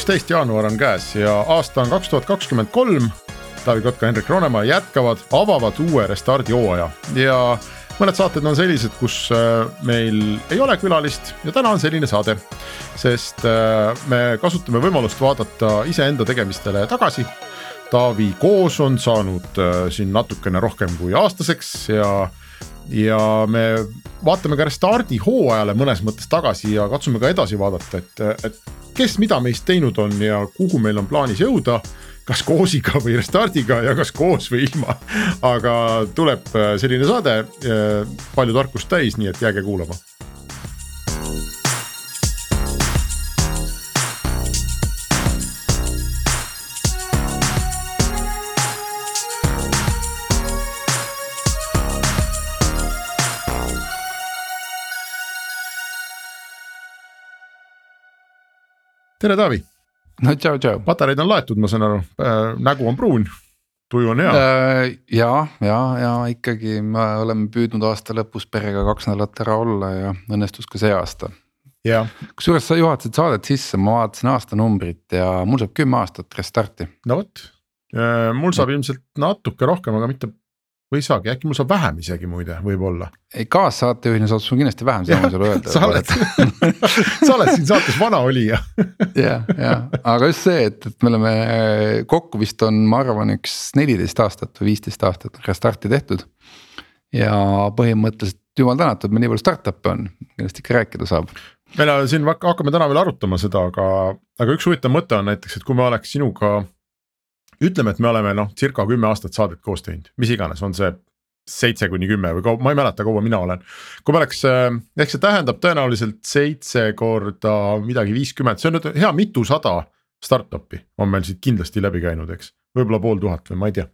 Üksteist jaanuar on käes ja aasta on kaks tuhat kakskümmend kolm. Taavi Kotka, Hendrik Roonemaa jätkavad, avavad uue Restardi hooaja ja mõned saated on sellised, kus äh, meil ei ole külalist ja täna on selline saade. sest äh, me kasutame võimalust vaadata iseenda tegemistele tagasi. Taavi Koos on saanud äh, siin natukene rohkem kui aastaseks ja ja me vaatame ka Restardi hooajale mõnes mõttes tagasi ja katsume ka edasi vaadata, et, et kes mida meist teinud on ja kuhu meil on plaanis jõuda. kas koosiga või restardiga ja kas koos või ilma. aga tuleb äh, selline saade, äh, palju tarkust täis, nii et jääge kuulama tere, Taavi. no tšau, tšau. patareid on laetud, ma saan aru äh,, nägu on pruun, tuju on hea äh,. ja, ja, ja ikkagi me oleme püüdnud aasta lõpus perega kaks nädalat ära olla ja õnnestus ka see aasta. kusjuures sa juhatasid saadet sisse, ma vaatasin aastanumbrit ja mul saab kümme aastat restarti. no vot, äh, mul saab ilmselt natuke rohkem, aga mitte või ei saagi, äkki mul saab vähem isegi muide, võib-olla. ei kaassaatejuhina saad sul kindlasti vähem, seda ma sulle öelda. sa oled sa oled siin saates vana olija jah, jah, aga just see, et, et me oleme kokku vist on, ma arvan, üks neliteist aastat või viisteist aastat restarti tehtud. ja põhimõtteliselt jumal tänatud, meil nii palju startup'e on, millest ikka rääkida saab meil on siin hakkame täna veel arutama seda, aga, aga üks huvitav mõte on näiteks, et kui me oleks sinuga ütleme, et me oleme noh, circa kümme aastat saadet koos teinud, mis iganes, on see seitse kuni kümme või kaua, ma ei mäleta, kaua mina olen. kui me oleks, äh, ehk see tähendab tõenäoliselt seitse korda midagi viiskümmend, see on nüüd hea mitusada startup'i on meil siit kindlasti läbi käinud, eks, võib-olla pool tuhat või ma ei tea.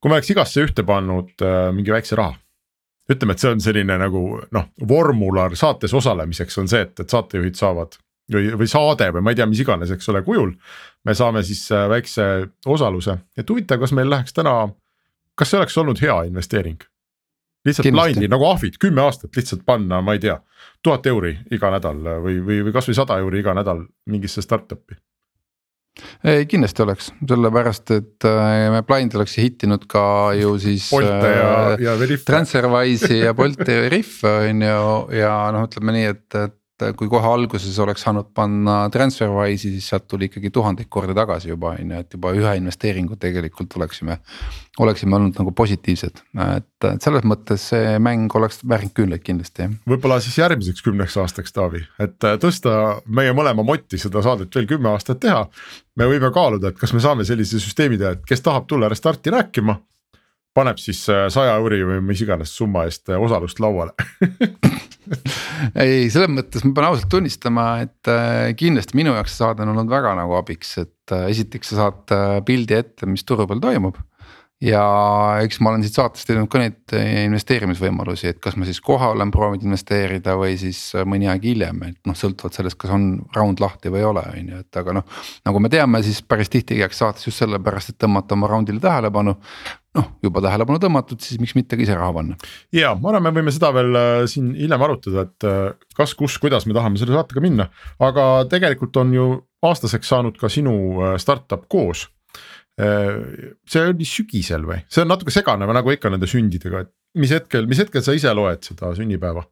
kui me oleks igasse ühte pannud äh, mingi väikse raha ütleme, et see on selline nagu noh, vormular saates osalemiseks on see, et, et saatejuhid saavad või, või saade või ma ei tea, mis iganes, eks ole, kujul. me saame siis äh, väikse osaluse, et huvitav, kas meil läheks täna, kas see oleks olnud hea investeering? lihtsalt blind'i nagu ahvid, kümme aastat lihtsalt panna, ma ei tea, tuhat euri iga nädal või, või, või kasvõi sada euri iga nädal mingisse startup'i ei kindlasti oleks, sellepärast et äh, me Blind oleks hittinud ka ju siis. Bolte ja, äh, ja Veriff. Transferwise'i ja Bolti ja Veriff on ju ja noh, ütleme nii, et, et et kui kohe alguses oleks saanud panna Transferwise'i, siis sealt tuli ikkagi tuhandeid kordi tagasi juba on ju, et juba ühe investeeringu tegelikult oleksime. oleksime olnud nagu positiivsed, et, selles mõttes see mäng oleks väärinud küünlaid kindlasti võib-olla siis järgmiseks kümneks aastaks, Taavi, et tõsta meie mõlema motti seda saadet veel kümme aastat teha. me võime kaaluda, et kas me saame sellise süsteemi teha, et kes tahab tulla Restarti rääkima paneb siis saja euri või mis iganes summa eest osalust lauale ei, selles mõttes ma pean ausalt tunnistama, et äh, kindlasti minu jaoks see saade on olnud väga nagu abiks, et äh, esiteks sa saad äh, pildi ette, mis turu peal toimub ja eks ma olen siit saatest teinud ka neid investeerimisvõimalusi, et kas ma siis kohe olen proovinud investeerida või siis mõni aeg hiljem, et noh, sõltuvalt sellest, kas on round lahti või ei ole, on ju, et aga noh. nagu me teame, siis päris tihti käiakse saates just sellepärast, et tõmmata oma round'ile tähelepanu noh, juba tähelepanu tõmmatud, siis miks mitte ka ise raha panna. ja ma arvan, me võime seda veel äh, siin hiljem arutada, et äh, kas, kus, kuidas me tahame selle saatega minna, aga tegelikult on ju aastaseks saanud ka sinu äh, startup koos. see oli sügisel või, see on natuke segane nagu ikka nende sündidega, et mis hetkel, mis hetkel sa ise loed seda sünnipäeva?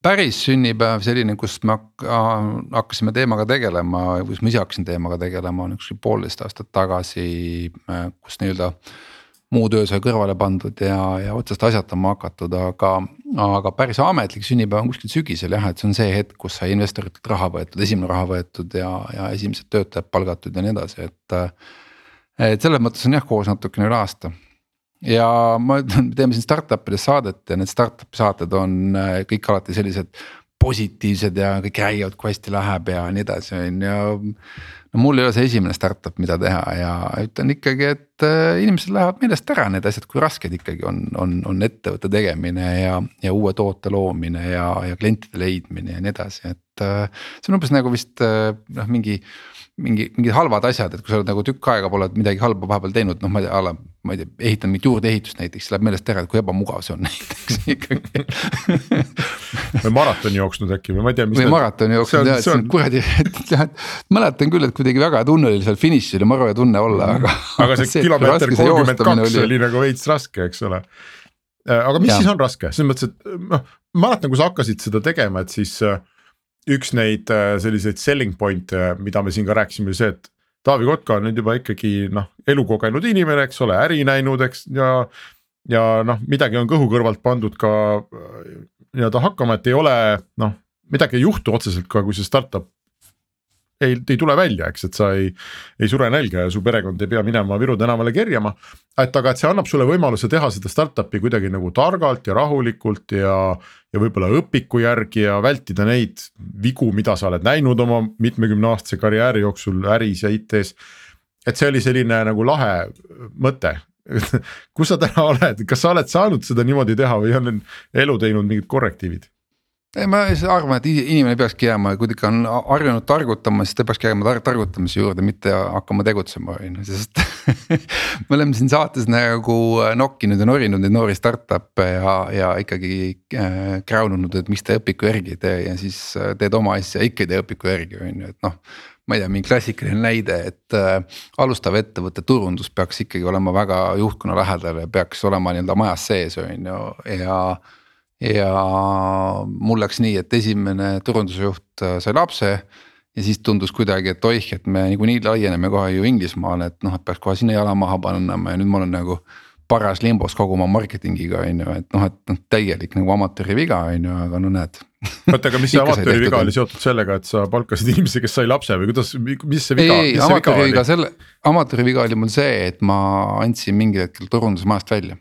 päris sünnipäev selline, kus me hakkasime teemaga tegelema, kus ma ise hakkasin teemaga tegelema, on üks poolteist aastat tagasi, kus nii-öelda muu töö sai kõrvale pandud ja, ja otsast asjatama hakatud, aga, aga päris ametlik sünnipäev on kuskil sügisel jah, et see on see hetk, kus sai investoritelt raha võetud, esimene raha võetud ja, ja esimesed töötajad palgatud ja nii edasi, et. et selles mõttes on jah koos natukene üle aasta ja ma ütlen, me teeme siin startup ides saadet ja need startup'i saated on kõik alati sellised positiivsed ja kõik räägivad, kui hästi läheb ja nii edasi, on ju. no mul ei ole see esimene startup, mida teha ja ütlen ikkagi, et äh, inimestel lähevad meelest ära need asjad, kui rasked ikkagi on, on, on ettevõtte tegemine ja, ja uue toote loomine ja, ja klientide leidmine ja nii edasi, et. Äh, see on umbes nagu vist äh, noh, mingi mingi, mingid halvad asjad, et kui sa oled nagu tükk aega pole midagi halba vahepeal teinud, noh, ma ei tea, a la ma ei tea, ehitan mingit juurdeehitust näiteks, läheb meelest ära, et kui ebamugav see on näiteks ikkagi või maratoni jooksnud äkki või ma ei tea. või maratoni jooksnud jah, et see on kuradi, et jah, et mäletan küll, et kuidagi väga tunne oli seal finišil ja maru hea tunne olla, aga. aga see, see kilomeeter kolmkümmend kaks oli... oli nagu veits raske, eks ole. Äh, aga mis ja. siis on raske, selles mõttes, et noh, mäletan, kui sa hakkasid seda tegema, et siis äh, üks neid äh, selliseid selling point'e, mida me siin ka rääkisime, oli see, et Taavi Kotka on nüüd juba ikkagi noh, elukogenud inimene, eks ole, äri näinud, eks ja. ja noh, midagi on kõhu kõrvalt pandud ka äh, nii-öelda hakkama, et ei ole noh, midagi ei juhtu otseselt ka, kui see startup ei, ei tule välja, eks, et sa ei, ei sure nälga ja su perekond ei pea minema Viru tänavale kerjama. et aga, et see annab sulle võimaluse teha seda startup'i kuidagi nagu targalt ja rahulikult ja, ja võib-olla õpiku järgi ja vältida neid vigu, mida sa oled näinud oma mitmekümne aastase karjääri jooksul äris ja IT-s. et see oli selline nagu lahe mõte kus sa täna oled, kas sa oled saanud seda niimoodi teha või on elu teinud mingid korrektiivid? Ei, ma arvan, et inimene peakski jääma, kui ta ikka on harjunud targutama, siis ta peakski jääma tar targutamise juurde, mitte hakkama tegutsema, on ju, sest me oleme siin saates nagu nokkinud ja norinud neid noori startup'e ja, ja ikkagi äh, kräununud, et miks te õpiku järgi ei tee ja siis äh, teed oma asja, ikka ei tee õpiku järgi, on ju, et noh ma ei tea, mingi klassikaline näide, et äh, alustav ettevõtte turundus peaks ikkagi olema väga juhtkonna lähedal ja peaks olema nii-öelda majas sees, on ju, ja ja mul läks nii, et esimene turundusjuht äh, sai lapse. ja siis tundus kuidagi, et oih, et me niikuinii laieneme kohe ju Inglismaale, et noh, et peaks kohe sinna jala maha panema ja nüüd ma olen nagu paras limbos kogu oma marketingiga on ju, et noh, et noh täielik nagu amatööri viga on ju, aga no näed. oota, aga mis see amatööri viga oli seotud sellega, et sa palkasid inimese, kes sai lapse või kuidas, mis see viga? ei, amatööri viga selle, amatööri viga oli mul see, et ma andsin mingil hetkel turundusmajast välja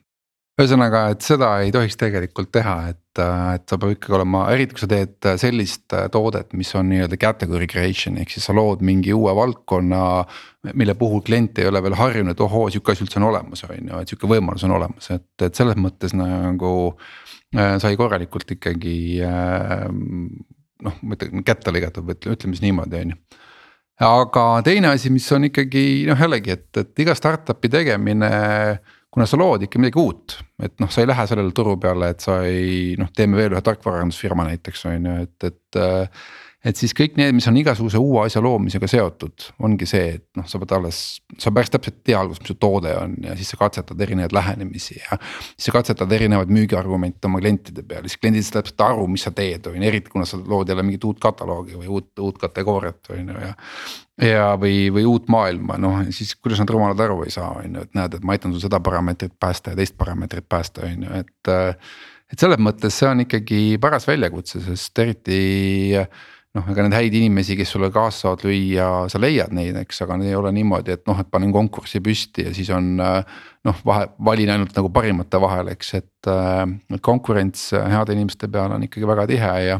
ühesõnaga, et seda ei tohiks tegelikult teha, et, et sa pead ikkagi olema, eriti kui sa teed sellist toodet, mis on nii-öelda category creation ehk siis sa lood mingi uue valdkonna. mille puhul klient ei ole veel harjunud, et ohoo, sihuke asi üldse on olemas, on ju, et sihuke võimalus on olemas, et, et selles mõttes nagu äh, sai korralikult ikkagi äh, noh, ma ütlen kätte lõigatud või ütleme siis niimoodi, on ju aga teine asi, mis on ikkagi noh, jällegi, et, et iga startup'i tegemine kuna sa lood ikka midagi uut, et noh, sa ei lähe sellele turu peale, et sa ei noh, teeme veel ühe tarkvaraarendusfirma näiteks on ju, et, et et siis kõik need, mis on igasuguse uue asja loomisega seotud, ongi see, et noh, sa pead alles, sa päris täpselt tea alguses, mis su toode on ja siis sa katsetad erinevaid lähenemisi ja. siis sa katsetad erinevaid müügiargumente oma klientide peal, siis kliendid saavad täpselt aru, mis sa teed, on ju, eriti kuna sa lood jälle mingit uut kataloogi või uut, uut kategooriat on ju ja. Ja, või, või uut maailma, noh siis kuidas nad rumalad aru ei saa, on ju, et näed, et ma aitan sul seda parameetrit päästa ja teist parameetrit päästa, on ju, et et selles mõttes see on ikkagi paras väljakutse, sest eriti noh, ega neid häid inimesi, kes sulle kaasa saavad lüüa, sa leiad neid, eks, aga ei ole niimoodi, et noh, et panen konkursi püsti ja siis on. noh, vahe, valin ainult nagu parimate vahel, eks, et, et konkurents heade inimeste peale on ikkagi väga tihe ja.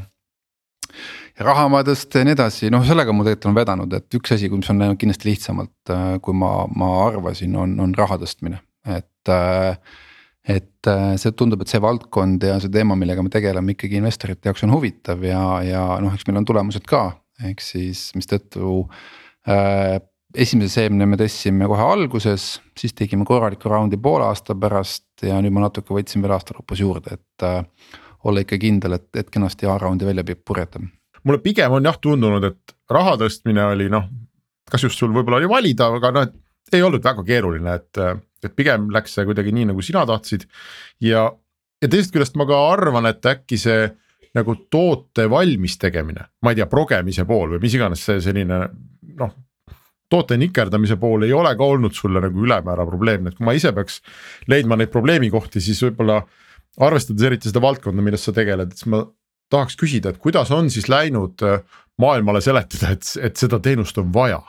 Rahamadest ja nii edasi, noh, sellega mul tegelikult on vedanud, et üks asi, mis on läinud kindlasti lihtsamalt, kui ma, ma arvasin, on, on raha tõstmine, et et äh, see tundub, et see valdkond ja see teema, millega me tegeleme ikkagi investorite jaoks on huvitav ja, ja noh, eks meil on tulemused ka, ehk siis mistõttu äh,. esimese seemne me tõstsime kohe alguses, siis tegime korraliku raundi poole aasta pärast ja nüüd ma natuke võtsin veel aasta lõpus juurde, et äh, olla ikka kindel, et, et kenasti A-raundi välja purjetame. Mulle pigem on jah tundunud, et raha tõstmine oli noh, kas just sul võib-olla oli valida, aga noh, et ei olnud väga keeruline, et et pigem läks see kuidagi nii, nagu sina tahtsid. ja, ja teisest küljest ma ka arvan, et äkki see nagu toote valmis tegemine, ma ei tea, progemise pool või mis iganes see selline noh toote nikerdamise pool ei ole ka olnud sulle nagu ülemäära probleemne, et kui ma ise peaks leidma neid probleemikohti, siis võib-olla. arvestades eriti seda valdkonda, milles sa tegeled, siis ma tahaks küsida, et kuidas on siis läinud äh, maailmale seletada, et, et seda teenust on vaja.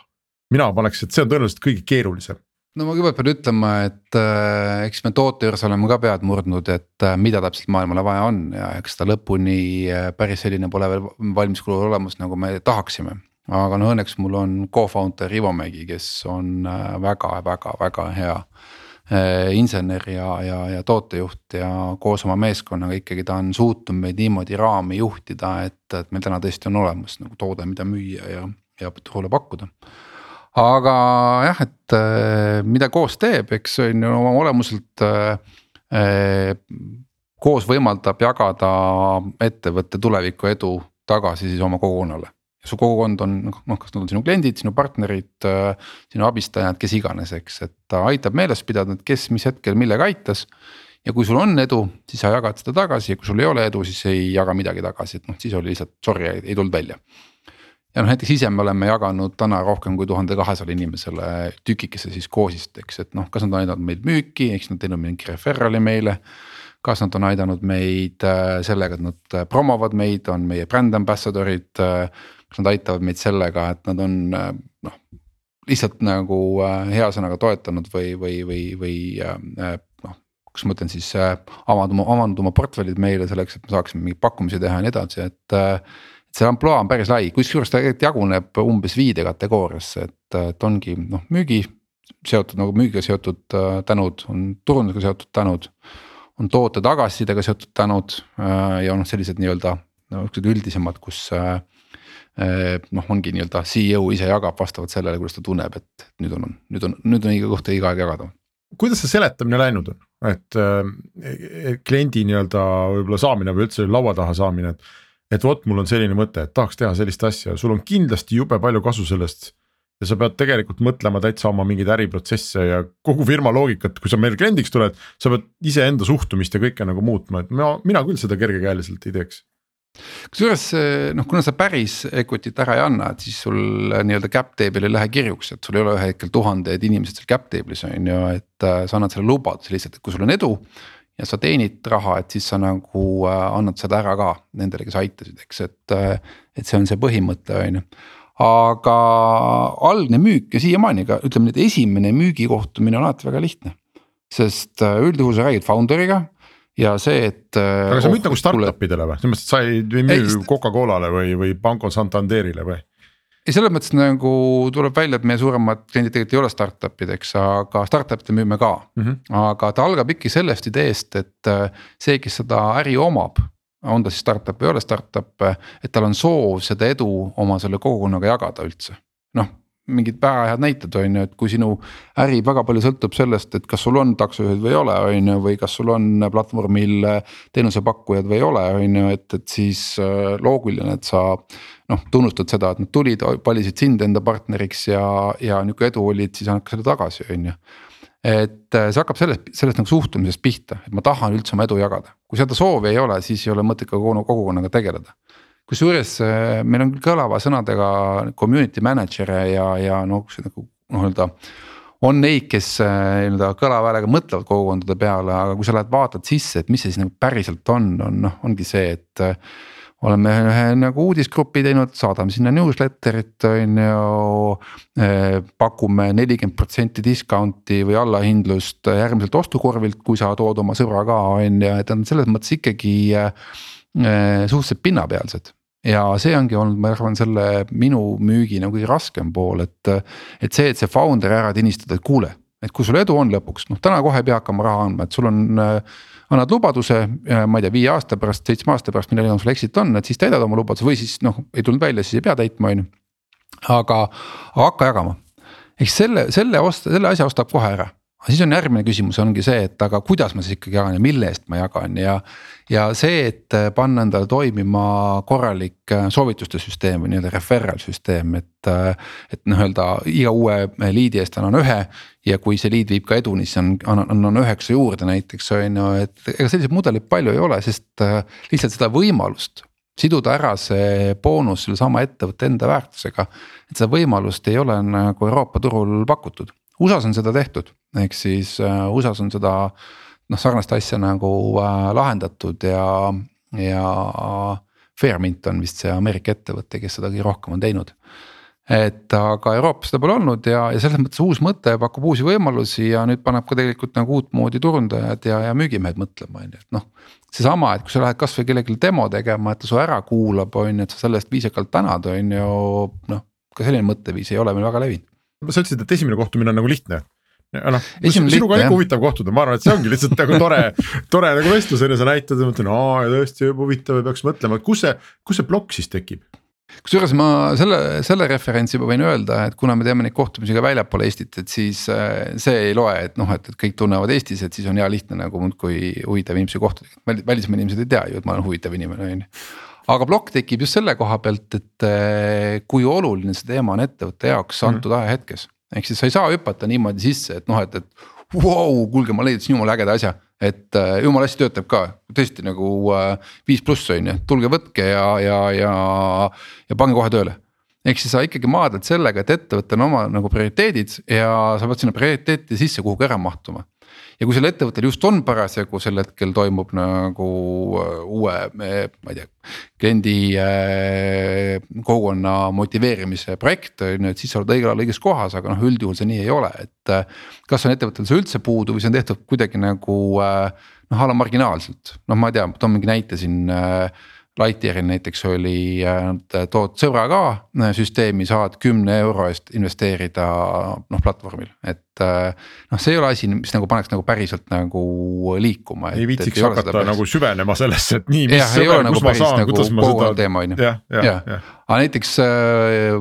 mina paneks, et see on tõenäoliselt kõige keerulisem no ma kõigepealt pean ütlema, et äh, eks me toote juures oleme ka pead murdnud, et äh, mida täpselt maailmale vaja on ja eks ta lõpuni äh, päris selline pole veel valmis kujul olemas, nagu me tahaksime. aga no õnneks mul on co-founder Ivo Mägi, kes on väga-väga-väga äh, hea äh, insener ja, ja, ja tootejuht ja koos oma meeskonnaga ikkagi ta on suutnud meid niimoodi raami juhtida, et, et meil täna tõesti on olemas nagu toode, mida müüa ja, ja turule pakkuda aga jah, et äh, mida koos teeb, eks on ju oma olemuselt äh, äh, koos võimaldab jagada ettevõtte tuleviku edu tagasi siis oma kogukonnale. Su kogukond on noh kas nad on sinu kliendid, sinu partnerid, sinu abistajad, kes iganes, eks, et ta aitab meeles pidada, et kes mis hetkel millega aitas. ja kui sul on edu, siis sa jagad seda tagasi ja kui sul ei ole edu, siis ei jaga midagi tagasi, et noh, siis oli lihtsalt sorry, ei tulnud välja ja noh, näiteks ise me oleme jaganud täna rohkem kui tuhande kahesajale inimesele tükikese siis koosist, eks, et noh, kas nad on aidanud meid müüki, eks nad teinud mingi referral'i meile. kas nad on aidanud meid äh, sellega, et nad äh, promovad meid, on meie brand ambassador'id. Äh, kas nad aitavad meid sellega, et nad on noh, lihtsalt nagu hea sõnaga toetanud või, või, või, või noh kas ma ütlen siis avanduma, avanduma portfellid meile selleks, et me saaksime mingeid pakkumisi teha ja nii edasi, et see ampluaa on päris lai, kusjuures ta tegelikult jaguneb umbes viide kategooriasse, et, et ongi noh, müügi seotud nagu müügiga seotud äh, tänud, on turundusega seotud tänud. on toote tagasisidega seotud tänud äh, ja noh, sellised nii-öelda no siuksed üldisemad, kus äh, noh, ongi nii-öelda CEO ise jagab vastavalt sellele, kuidas ta tunneb, et nüüd on, nüüd on, nüüd on õige koht õige aeg jagada. kuidas see seletamine läinud on, et äh, kliendi nii-öelda võib-olla saamine või üldse laua taha saamine, et et vot, mul on selline mõte, et tahaks teha sellist asja, sul on kindlasti jube palju kasu sellest. ja sa pead tegelikult mõtlema täitsa oma mingeid äriprotsesse ja kogu firma loogikat, kui sa meil kliendiks tuled, sa pead iseenda suhtumist ja kõike nagu muutma, et ma, mina küll seda kergekäeliselt ei teeks kusjuures noh, kuna sa päris equity't ära ei anna, et siis sul nii-öelda cap table'il ei lähe kirjuks, et sul ei ole ühel hetkel tuhanded inimesed seal cap table'is on ju, et äh, sa annad selle lubaduse lihtsalt, et kui sul on edu ja sa teenid raha, et siis sa nagu annad seda ära ka nendele, kes aitasid, eks, et, et see on see põhimõte, on ju aga algne müük ja siiamaani ka ütleme et esimene müügikohtumine on alati väga lihtne. sest üldjuhul sa räägid founder'iga ja see, et. aga sa müüd nagu startup idele või, selles mõttes, et sa ei, ei müü Coca-Colale või, või Banco Santanderile või? ei, selles mõttes nagu tuleb välja, et meie suuremad kliendid tegelikult ei ole startup'id, eks, aga startup'e müüme ka mm. -hmm. aga ta algab ikkagi sellest ideest, et äh, see, kes seda äri omab, on ta siis startup või ei ole startup, et tal on soov seda edu oma selle kogukonnaga jagada üldse. noh, mingid väga head näited on ju, et kui sinu äri väga palju sõltub sellest, et kas sul on taksojuhid või ei ole, on ju, või kas sul on platvormil teenusepakkujad või ei ole, on ju, et, et siis äh, loogiline, et sa noh, tunnustad seda, et nad tulid, valisid sind enda partneriks ja, ja nihuke edu olid, siis annad ka selle tagasi, on ju. et äh, see hakkab sellest, sellest nagu suhtumisest pihta, et ma tahan üldse oma edu jagada, kui seda soovi ei ole, siis ei ole mõtet ka kogukonnaga tegeleda kusjuures äh, meil on kõlava sõnadega community manager'e ja, ja noh, nagu noh öelda on neid, kes äh, nii-öelda kõlava häälega mõtlevad kogukondade peale, aga kui sa lähed vaatad sisse, et mis see siis nagu päriselt on, on noh, ongi see, et oleme ühe nagu uudisgrupi teinud, saadame sinna newsletter'it on ju. Pakume nelikümmend protsenti discount'i või allahindlust järgmiselt ostukorvilt, kui sa tood oma sõbra ka on ju, et on selles mõttes ikkagi eh, suhteliselt pinnapealsed ja see ongi olnud, ma arvan, selle minu müügi nagu kõige raskem pool, et, et see, et see founder'i ära tinistada, et kuule, et kui sul edu on lõpuks, noh täna kohe ei pea hakkama raha andma, et sul on annad lubaduse, ma ei tea, viie aasta pärast, seitsme aasta pärast, millal sul exit on, et siis täidad oma lubaduse või siis noh, ei tulnud välja, siis ei pea täitma, on ju. aga, aga hakka jagama, eks selle, selle osta, selle asja ostab kohe ära aga siis on järgmine küsimus ongi see, et aga kuidas ma siis ikkagi jagan ja mille eest ma jagan ja. ja see, et panna endale toimima korralik äh, soovituste süsteem või nii-öelda referral süsteem, et. Äh, et noh, öelda iga uue liidi eest annan ühe ja kui see liid viib ka eduni, siis on, annan, üheksa juurde näiteks on ju, et ega selliseid mudeleid palju ei ole, sest äh, lihtsalt seda võimalust siduda ära see boonus sellesama ettevõtte enda väärtusega. et seda võimalust ei ole nagu Euroopa turul pakutud USA-s on seda tehtud, ehk siis äh, USA-s on seda noh, sarnast asja nagu äh, lahendatud ja, ja. Fairmint on vist see Ameerika ettevõte, kes seda kõige rohkem on teinud. et aga Euroopas seda pole olnud ja, ja selles mõttes uus mõte pakub uusi võimalusi ja nüüd paneb ka tegelikult nagu uutmoodi turundajad ja, ja müügimehed mõtlema, on ju, et noh. seesama, et kui sa lähed kasvõi kellelegi demo tegema, et ta su ära kuulab, on ju, et sa selle eest viisakalt tänad, on ju, noh. ka selline mõtteviis ei ole meil väga levinud. Sa ütlesid, et esimene kohtumine on nagu lihtne. Noh, sinuga on ikka huvitav kohtuda, ma arvan, et see ongi lihtsalt nagu tore, tore nagu vestlus on ju, sa näitad ja mõtlen, aa tõesti huvitav ja peaks mõtlema, kus see, kus see plokk siis tekib? kusjuures ma selle, selle referentsi ma võin öelda, et kuna me teeme neid kohtumisi ka väljapool Eestit, et siis äh, see ei loe, et noh, et, et kõik tunnevad Eestis, et siis on hea lihtne nagu muudkui huvitav inimesi kohtuda, välismaa inimesed ei tea ju, et ma olen huvitav inimene, on ju aga plokk tekib just selle koha pealt, et äh, kui oluline see teema on ettevõtte jaoks mhm. antud mm. ajahetkes. ehk siis sa ei saa hüpata niimoodi sisse, et noh, et, et vau wow,, kuulge, ma leidsin jumala ägeda asja et äh, jumala hästi töötab ka, tõesti nagu äh, viis pluss on ju, tulge võtke ja, ja, ja, ja pange kohe tööle. ehk siis sa ikkagi maadled sellega, et ettevõttel on oma nagu prioriteedid ja sa pead sinna prioriteetide sisse kuhugi ära mahtuma ja kui sellel ettevõttel just on parasjagu sel hetkel toimub nagu äh, uue, ma ei tea, kliendi äh, kogukonna motiveerimise projekt on ju, et siis sa oled õigel ajal õiges kohas, aga noh, üldjuhul see nii ei ole, et. Äh, kas on ettevõttel see üldse puudu või see on tehtud kuidagi nagu noh, a la marginaalselt, noh, ma ei tea, toon mingi näite siin Lightyearil näiteks oli, äh, tood sõbra ka äh, süsteemi, saad kümne euro eest investeerida noh platvormil, et. Äh, noh, see ei ole asi, mis nagu paneks nagu päriselt nagu liikuma. ei viitsiks hakata nagu süvenema sellesse, et nii, mis sõber, nagu kus ma saan nagu, kuidas ma seda. teema on ju, jah, jah, jah. aga näiteks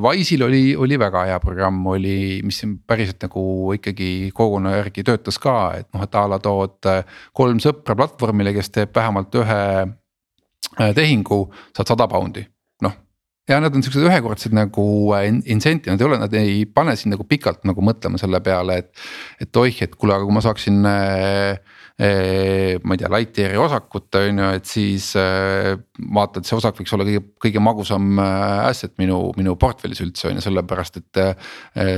Wise'il oli, oli väga hea programm, oli, mis päriselt nagu ikkagi kogukonna järgi töötas ka, et noh, et a la tood kolm sõpra platvormile, kes teeb vähemalt ühe tehingu saad sada poundi. Ja need on siuksed ühekordsed nagu äh, incentive'id, nad ei ole, nad ei pane sind nagu pikalt nagu mõtlema selle peale, et. et oih, et kuule, aga kui ma saaksin äh, ma ei tea, Lightyeari osakut on ju, et siis vaata, et see osak võiks olla kõige, kõige magusam asset minu, minu portfellis üldse on ju, sellepärast et.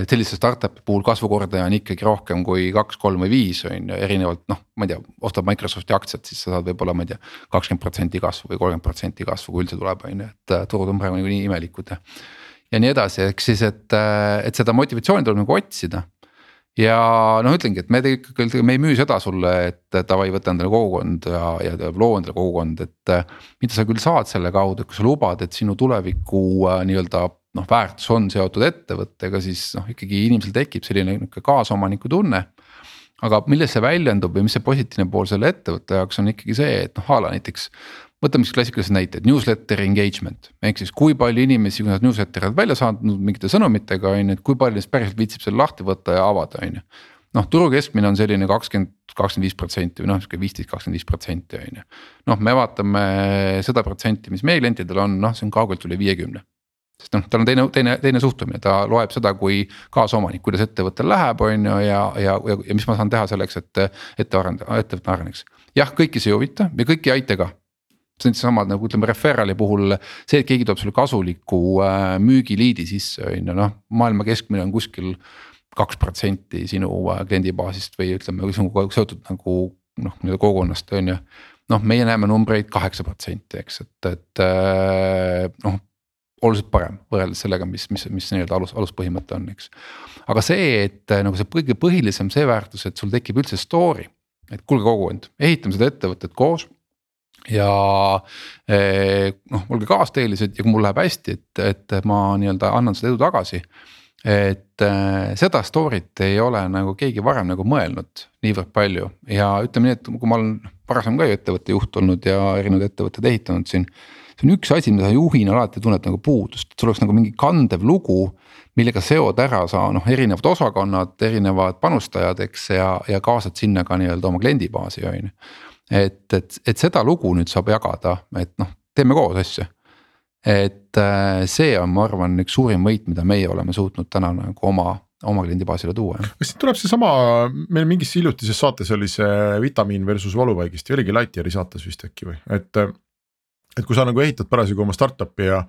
sellise startup'i puhul kasvukordaja on ikkagi rohkem kui kaks, kolm või viis on ju, erinevalt noh, ma ei tea, ostad Microsofti aktsiat, siis sa saad võib-olla, ma ei tea, kakskümmend protsenti kasvu või kolmkümmend protsenti kasvu, kui üldse tuleb, on ju, et turud on praegu niikuinii imelikud ja. ja nii edasi, ehk siis, et, et seda motivatsiooni tuleb nagu otsida ja noh, ütlengi, et me tegelikult, me ei müü seda sulle, et davai, võta endale kogukond ja, ja loo endale kogukond, et. mida sa küll saad selle kaudu, et kui sa lubad, et sinu tuleviku äh, nii-öelda noh, väärtus on seotud ettevõttega, siis noh, ikkagi inimesel tekib selline nihuke kaasomaniku tunne. aga milles see väljendub või mis see positiivne pool selle ettevõtte jaoks on ikkagi see, et noh, a la näiteks võtame siis klassikalised näited, newsletter engagement ehk siis kui palju inimesi, kui nad newsletter'id välja saatnud mingite sõnumitega on ju, et kui palju neist päriselt viitsib selle lahti võtta ja avada, on ju. noh, turu keskmine on selline kakskümmend, kakskümmend viis protsenti või noh, sihuke viisteist, kakskümmend viis protsenti on ju. noh, me vaatame seda protsenti, mis meie klientidel on, noh, see on kaugelt üle viiekümne sest noh, tal on teine, teine, teine suhtumine, ta loeb seda kui kaasomanik, kuidas ettevõttel läheb, on ju, ja, ja, ja, ja mis ma saan teha selleks, et ettevõte areneks. jah, kõiki see ei huvita ja kõiki ei aita ka see on seesama nagu ütleme referral'i puhul see, et keegi toob sulle kasuliku äh, müügiliidi sisse on ju noh, maailma keskmine on kuskil kaks protsenti sinu äh, kliendibaasist või ütleme, kui see on seotud nagu noh, nii-öelda kogukonnast on ju. noh, meie näeme numbreid kaheksa protsenti, eks, et, et äh, noh oluliselt parem võrreldes sellega, mis, mis, mis nii-öelda alus, aluspõhimõte on, eks. aga see, et nagu see kõige põhilisem see väärtus, et sul tekib üldse story, et kuulge kogukond, ehitame seda ettevõtet koos ja eh, noh, olge kaasteelised ja kui mul läheb hästi, et, et ma nii-öelda annan seda edu tagasi. et äh, seda story't ei ole nagu keegi varem nagu mõelnud niivõrd palju ja ütleme nii, et kui ma olen varasem ka ju ettevõtte juht olnud ja erinevaid ettevõtteid ehitanud siin. see on üks asi, mida sa juhina alati tunned nagu puudust, et sul oleks nagu mingi kandev lugu millega seod ära sa noh, erinevad osakonnad, erinevad panustajad, eks ja, ja kaasad sinna ka nii-öelda oma kliendibaasi on ju et, et, et seda lugu nüüd saab jagada, et noh, teeme koos asju. et äh, see on, ma arvan, üks suurim võit, mida meie oleme suutnud täna nagu oma oma kliendibaasile tuua. kas siit tuleb seesama, meil mingis hiljutises saates oli see vitamiin versus valuvaigisti, oligi Lightyeari saates vist äkki või, et. et kui sa nagu ehitad parasjagu oma startup'i ja,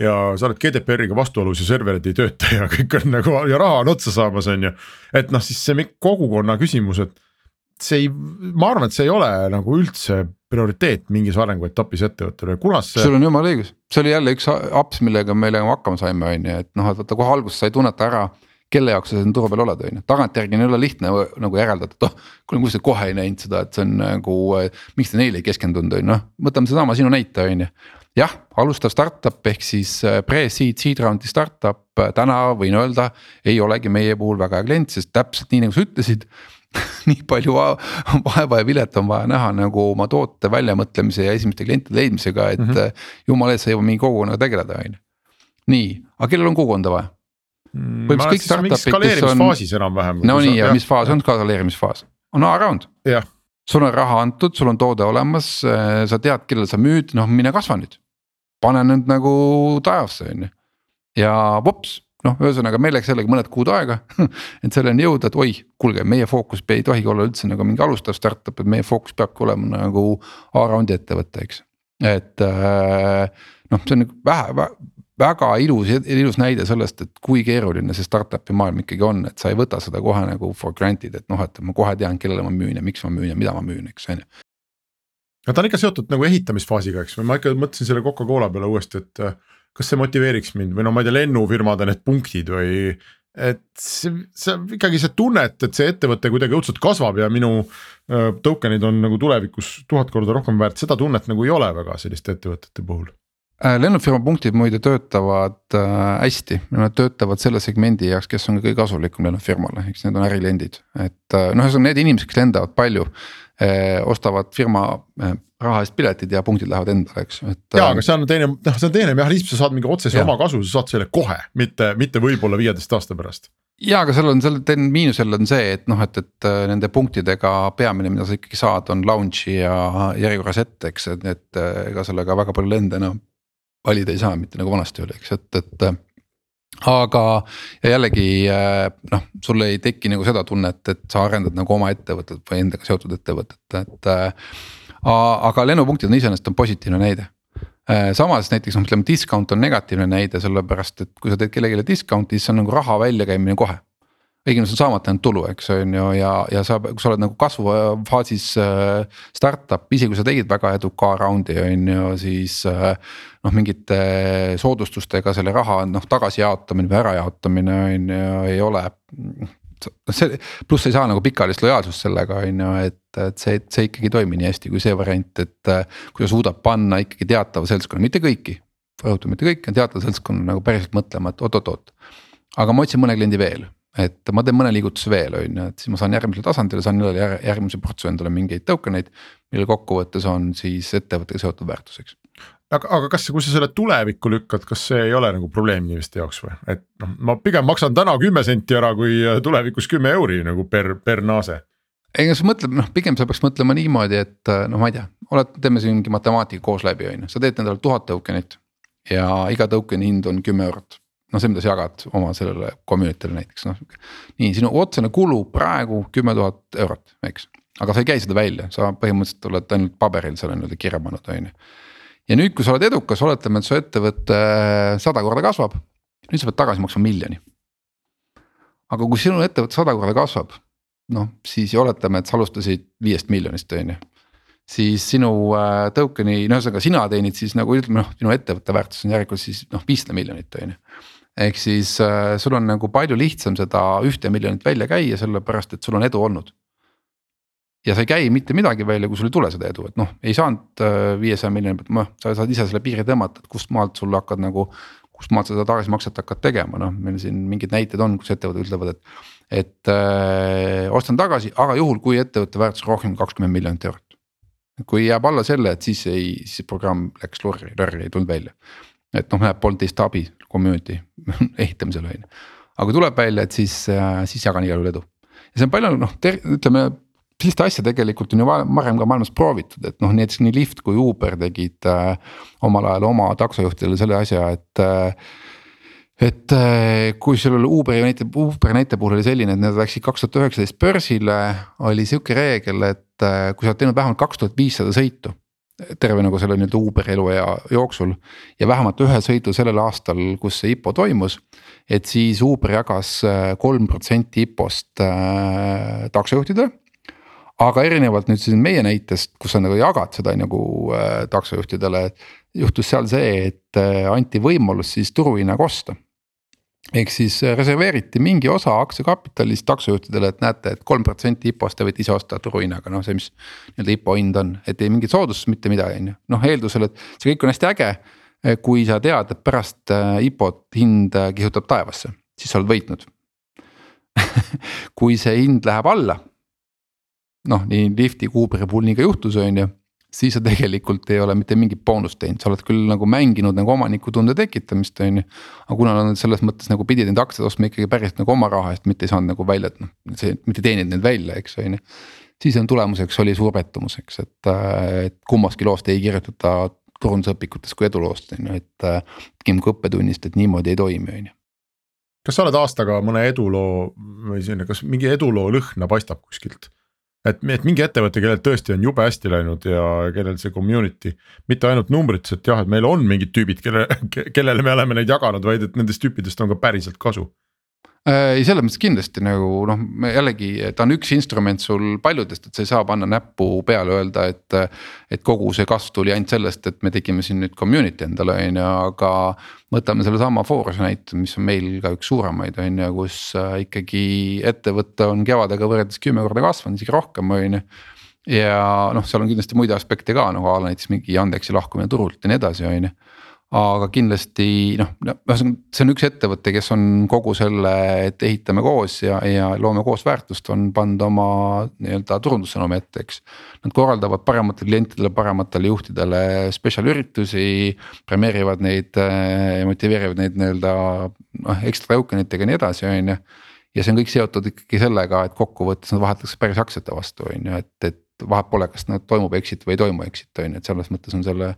ja sa oled GDPR-iga vastuolus ja serverid ei tööta ja kõik on nagu ja raha on otsa saamas, on ju. et noh, siis see kogukonna küsimus, et see ei, ma arvan, et see ei ole nagu üldse prioriteet mingis arenguetapis ettevõttele, kunas see. sul on jumala õigus, see oli jälle üks apps, millega me hakkama saime, on ju, et noh, et vaata kohe alguses sa ei tunneta ära kelle jaoks sa siin turu peal oled, on ju, tagantjärgi ei ole lihtne nagu järeldada, et oh. kuule, kuidas te kohe ei näinud seda, et see on nagu, miks te neile ei keskendunud, on ju, noh, võtame sedasama sinu näite, on ju. jah, alustav startup ehk siis äh, pre-seed, seed round'i startup äh, täna võin öelda, ei olegi meie puhul väga hea klient, sest täpselt nii nagu sa ütlesid nii palju vaeva ja vilet on vaja näha nagu oma toote väljamõtlemise ja esimeste klientide leidmisega, et mm -hmm. jumala eest sa jõuad mingi kogukonnaga tegeleda, on ju. nii, aga kellel on kogukonda vaja? Skaleerimisfaasis enam-vähem. no nii ja mis faas on skaleerimisfaas, on A-round. sul on raha antud, sul on toode olemas, äh, sa tead, kellele sa müüd, noh mine kasva nüüd. pane nüüd nagu taevasse, on ju. ja vops, noh, ühesõnaga meil läks jällegi mõned kuud aega et selleni jõuda, et oi, kuulge, meie fookus ei tohigi olla üldse nagu mingi alustav startup, et meie fookus peabki olema nagu A-round'i ettevõte, eks. et äh, noh, see on nagu vähe, väga ilus, ilus näide sellest, et kui keeruline see startup'i maailm ikkagi on, et sa ei võta seda kohe nagu for granted, et noh, et ma kohe tean, kellele ma müün ja miks ma müün ja mida ma müün, eks on ju. no ta on ikka seotud nagu ehitamisfaasiga, eks, ma ikka mõtlesin selle Coca-Cola peale uuesti, et kas see motiveeriks mind? Või no ma ei tea, lennufirmade need punktid või. et see, see ikkagi see tunnet, et see ettevõte kuidagi õudselt kasvab ja minu token'id on nagu tulevikus tuhat korda rohkem väärt, seda tunnet nagu ei ole väga selliste ettevõtete puhul. Äh, lennufirma punktid muide töötavad äh, hästi, nad töötavad selle segmendi jaoks, kes on kõige kasulikum lennufirmale, eks need on ärilendid, et äh, noh, ühesõnaga need inimesed, kes lendavad palju. Ostavad firma eh, raha eest piletid ja punktid lähevad endale, eks, et. ja, aga see on teine, noh, see on teine mehhanism, sa saad mingi otsese ja. oma kasu, sa saad selle kohe, mitte, mitte võib-olla viieteist aasta pärast ja, aga seal on selle miinus jälle on see, et noh, et, et nende punktidega peamine, mida sa ikkagi saad, on lounge'i ja järjekorras ette, eks, et, et ega sellega väga palju lende enam valida ei saa, mitte nagu vanasti oli, eks, et, et äh, aga jällegi äh, noh, sul ei teki nagu seda tunnet, et sa arendad nagu oma ettevõtet või endaga seotud ettevõtet, et äh,. aga lennupunktid on iseenesest on positiivne näide äh,. samas näiteks noh, ütleme discount on negatiivne näide, sellepärast et kui sa teed kellelegi discount'i, siis see on nagu raha väljakäimine kohe õigemini on saamata jäänud tulu, eks on ju, ja, ja sa, kui sa oled nagu kasvufaasis äh, startup, isegi kui sa tegid väga eduka round'i on ju, siis äh,. noh, mingite soodustustega selle raha noh tagasijaotamine või ärajaotamine on ju, ei ole see, pluss ei saa nagu pikaajalist lojaalsust sellega on ju, et, et see, see ikkagi ei toimi nii hästi kui see variant, et äh, kui ta suudab panna ikkagi teatava seltskonna, mitte kõiki. rõhutan, mitte kõiki, teatava seltskonna nagu päriselt mõtlema, et oot-oot-oot. aga ma otsin mõne kliendi veel et ma teen mõne liigutuse veel, on ju, et siis ma saan järgmisele tasandile, saan jälle järgmise portsu endale mingeid token eid. mille kokkuvõttes on siis ettevõttega seotud väärtuseks. aga, aga kas, kui sa selle tulevikku lükkad, kas see ei ole nagu probleem inimeste jaoks või, et noh, ma pigem maksan täna kümme senti ära, kui tulevikus kümme euri nagu per, per naase ega sa mõtled, noh, pigem sa peaks mõtlema niimoodi, et noh, ma ei tea, oled, teeme siin mingi matemaatika koos läbi, on ju, sa teed endale tuhat token'it. ja iga token'i hind on kümme eurot noh, see, mida sa jagad oma sellele community'le näiteks noh. nii, sinu otsene kulu praegu kümme tuhat eurot, eks, aga sa ei käi seda välja, sa põhimõtteliselt oled ainult paberil selle nii-öelda kirja pannud, on ju. ja nüüd, kui sa oled edukas, oletame, et su ettevõte sada korda kasvab, nüüd sa pead tagasi maksma miljoni. aga kui sinu ettevõte sada korda kasvab, noh siis oletame, et sa alustasid viiest miljonist, on ju siis sinu äh, token'i, no ühesõnaga sina teenid siis nagu ütleme noh, sinu ettevõtte väärtus on järelikult siis noh, viissada miljonit on ju ehk siis äh, sul on nagu palju lihtsam seda ühte miljonit välja käia, sellepärast et sul on edu olnud. ja sa ei käi mitte midagi välja, kui sul ei tule seda edu, et noh, ei saanud äh, viiesaja miljoni pealt, noh, sa saad ise selle piiri tõmmata, et kust maalt sul hakkad nagu. kust maalt sa seda tagasimakset hakkad tegema, noh, meil siin mingid näited on, kus ettevõtted ütlevad, et. et äh, ostan tagasi, aga juhul, kui ettevõtte väärtus rohkem kui kakskümmend miljonit eurot. kui jääb alla selle, et siis ei, siis programm läks lurri, lörri, ei tulnud välja et noh, näeb, polnud teist abi community ehitamisel on ju. aga kui tuleb välja, et siis, äh, siis jagan igal juhul edu. ja see on palju noh, ütleme sellist asja tegelikult on ju varem ka maailmas proovitud, et noh, näiteks nii Lyft kui Uber tegid äh, omal ajal oma taksojuhtidele selle asja, et äh, et äh, kui sellel Uberi näite, Uberi näite puhul oli selline, et need läksid kaks tuhat üheksateist börsile, oli sihuke reegel, et äh, kui sa oled teinud vähemalt kaks tuhat viissada sõitu terve nagu selle nii-öelda Uberi eluea jooksul. ja vähemalt ühe sõidu sellel aastal, kus see IPO toimus. et siis Uber jagas äh, kolm protsenti IPO-st äh, taksojuhtidele. aga erinevalt nüüd siis meie näitest, kus sa nagu jagad seda nagu äh, taksojuhtidele, juhtus seal see, et äh, anti võimalus siis turuhinnaga osta ehk siis äh, reserveeriti mingi osa aktsiakapitalist taksojuhtidele, et näete et, et kolm protsenti IPO-st te võite ise osta turuhinnaga, noh see, mis nii-öelda IPO hind on, et ei mingit soodustust, mitte midagi, on ju, noh eeldusel, et see kõik on hästi äge. Eh, kui sa tead, et pärast äh, IPO-t hind äh, kihutab taevasse, siis sa oled võitnud kui see hind läheb alla. noh, nii Lifti, Uberi ka juhtus, on ju siis sa tegelikult ei ole mitte mingit boonust teinud, sa oled küll nagu mänginud nagu omanikutunde tekitamist, on ju. aga kuna nad selles mõttes nagu pidid neid aktsiaid ostma ikkagi päris nagu oma raha eest, mitte ei saanud nagu välja, et noh, see mitte teeninud neid välja, eks on ju. siis on tulemuseks oli suur pettumus, eks, et, et kummastki loost ei kirjutata turundusõpikutes kui eduloost on ju, et pigem kui õppetunnist, et niimoodi ei toimi, on ju kas sa oled aastaga mõne eduloo või selline, kas mingi eduloo lõhna paistab kuskilt? Et, et mingi ettevõte, kellel tõesti on jube hästi läinud ja kellel see community, mitte ainult numbrites, et jah, et meil on mingid tüübid, kelle, kellele me oleme neid jaganud, vaid et nendest tüüpidest on ka päriselt kasu ei, selles mõttes kindlasti nagu noh, jällegi ta on üks instrument sul paljudest, et sa ei saa panna näppu peale, öelda, et. et kogu see kasv tuli ainult sellest, et me tegime siin nüüd community endale on ju, aga. võtame sellesama Foruse näite, mis on meil ka üks suuremaid on ju, kus äh, ikkagi ettevõte on kevadega võrreldes kümme korda kasvanud, isegi rohkem on ju ja noh, seal on kindlasti muid aspekte ka nagu a la näiteks mingi Yandexi lahkumine turult ja nii edasi, on ju aga kindlasti noh, ühesõnaga see on üks ettevõte, kes on kogu selle, et ehitame koos ja, ja loome koos väärtust, on pannud oma nii-öelda turundussõnumi ette, eks. Nad korraldavad parematele klientidele, parematele juhtidele spetsial üritusi, premeerivad neid ja motiveerivad neid nii-öelda noh ekstra token itega ja nii edasi, on ju. ja see on kõik seotud ikkagi sellega, et kokkuvõttes nad vahetatakse päris aktsiate vastu, on ju, et, et vahet pole, kas nad toimub exit või ei toimu exit, on ju, et selles mõttes on selle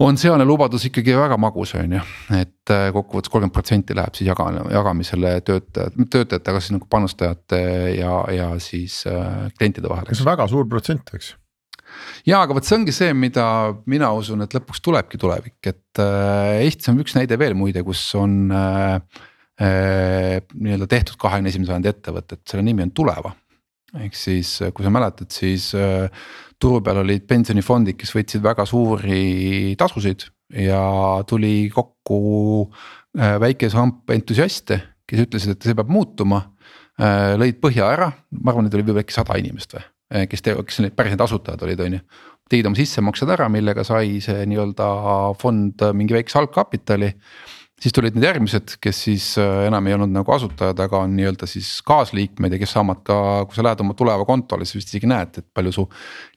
on sealne lubadus ikkagi väga magus, on ju, et äh, kokkuvõttes kolmkümmend protsenti läheb siis jaga, jagamisele töötajad, töötajate, aga siis nagu panustajate ja, ja siis äh, klientide vahel. see on väga suur protsent, eks ja aga vot see ongi see, mida mina usun, et lõpuks tulebki tulevik, et äh, Eestis on üks näide veel muide, kus on äh, äh, nii-öelda tehtud kahekümne esimese sajandi ettevõtet, selle nimi on Tuleva. ehk siis, kui sa mäletad, siis äh, turu peal olid pensionifondid, kes võtsid väga suuri tasusid ja tuli kokku äh, väike samp entusiaste, kes ütlesid, et see peab muutuma. Äh, lõid põhja ära, ma arvan, neid oli võib-olla äkki sada inimest või, äh, kes, kes need päris need asutajad olid, on ju. tegid oma sissemaksed ära, millega sai see nii-öelda fond mingi väikese algkapitali siis tulid need järgmised, kes siis äh, enam ei olnud nagu asutajad, aga on nii-öelda siis kaasliikmed ja kes saavad ka, kui sa lähed oma tuleva kontole, siis vist isegi näed, et palju su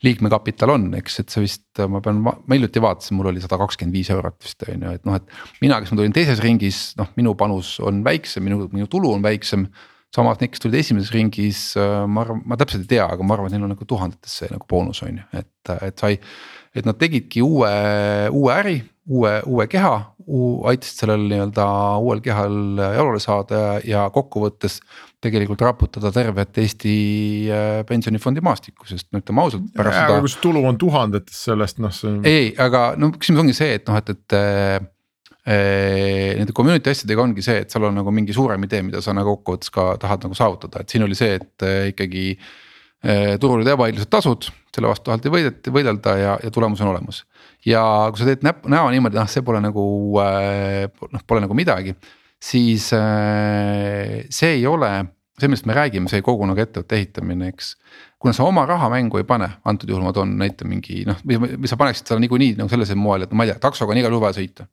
liikmekapital on, eks, et see vist, ma pean, ma hiljuti vaatasin, mul oli sada kakskümmend viis eurot vist on ju, et noh, et. mina, kes ma tulin teises ringis, noh, minu panus on väiksem, minu, minu tulu on väiksem. samas need, kes tulid esimeses ringis, äh, ma arvan, ma täpselt ei tea, aga ma arvan, et neil on nagu tuhandetesse nagu boonus on ju, et, et sai. et nad tegidki uue, uue äri, uue, uue keha aitasid sellel nii-öelda uuel kehal jalule saada ja, ja kokkuvõttes. tegelikult raputada tervet Eesti äh, pensionifondi maastikku, sest no ütleme ausalt. pärast seda. kui see tulu on tuhandetes sellest noh, see. ei, aga no küsimus ongi see, et noh, et, et äh, äh,. Nende community asjadega ongi see, et seal on nagu mingi suurem idee, mida sa nagu kokkuvõttes ka tahad nagu saavutada, et siin oli see, et ikkagi. Turul olid ebaõiglased tasud, selle vastu taheti võideti, võidelda ja, ja tulemus on olemas ja kui sa teed näp-, näo niimoodi, noh, see pole nagu äh, noh, pole nagu midagi. siis äh, see ei ole, see, millest me räägime, see kogu nagu ettevõtte ehitamine, eks. kuna sa oma raha mängu ei pane, antud juhul ma toon näite mingi noh, või, sa paneksid selle niikuinii nagu sellisel moel, et no ma ei tea, taksoga on igal juhul vaja sõita.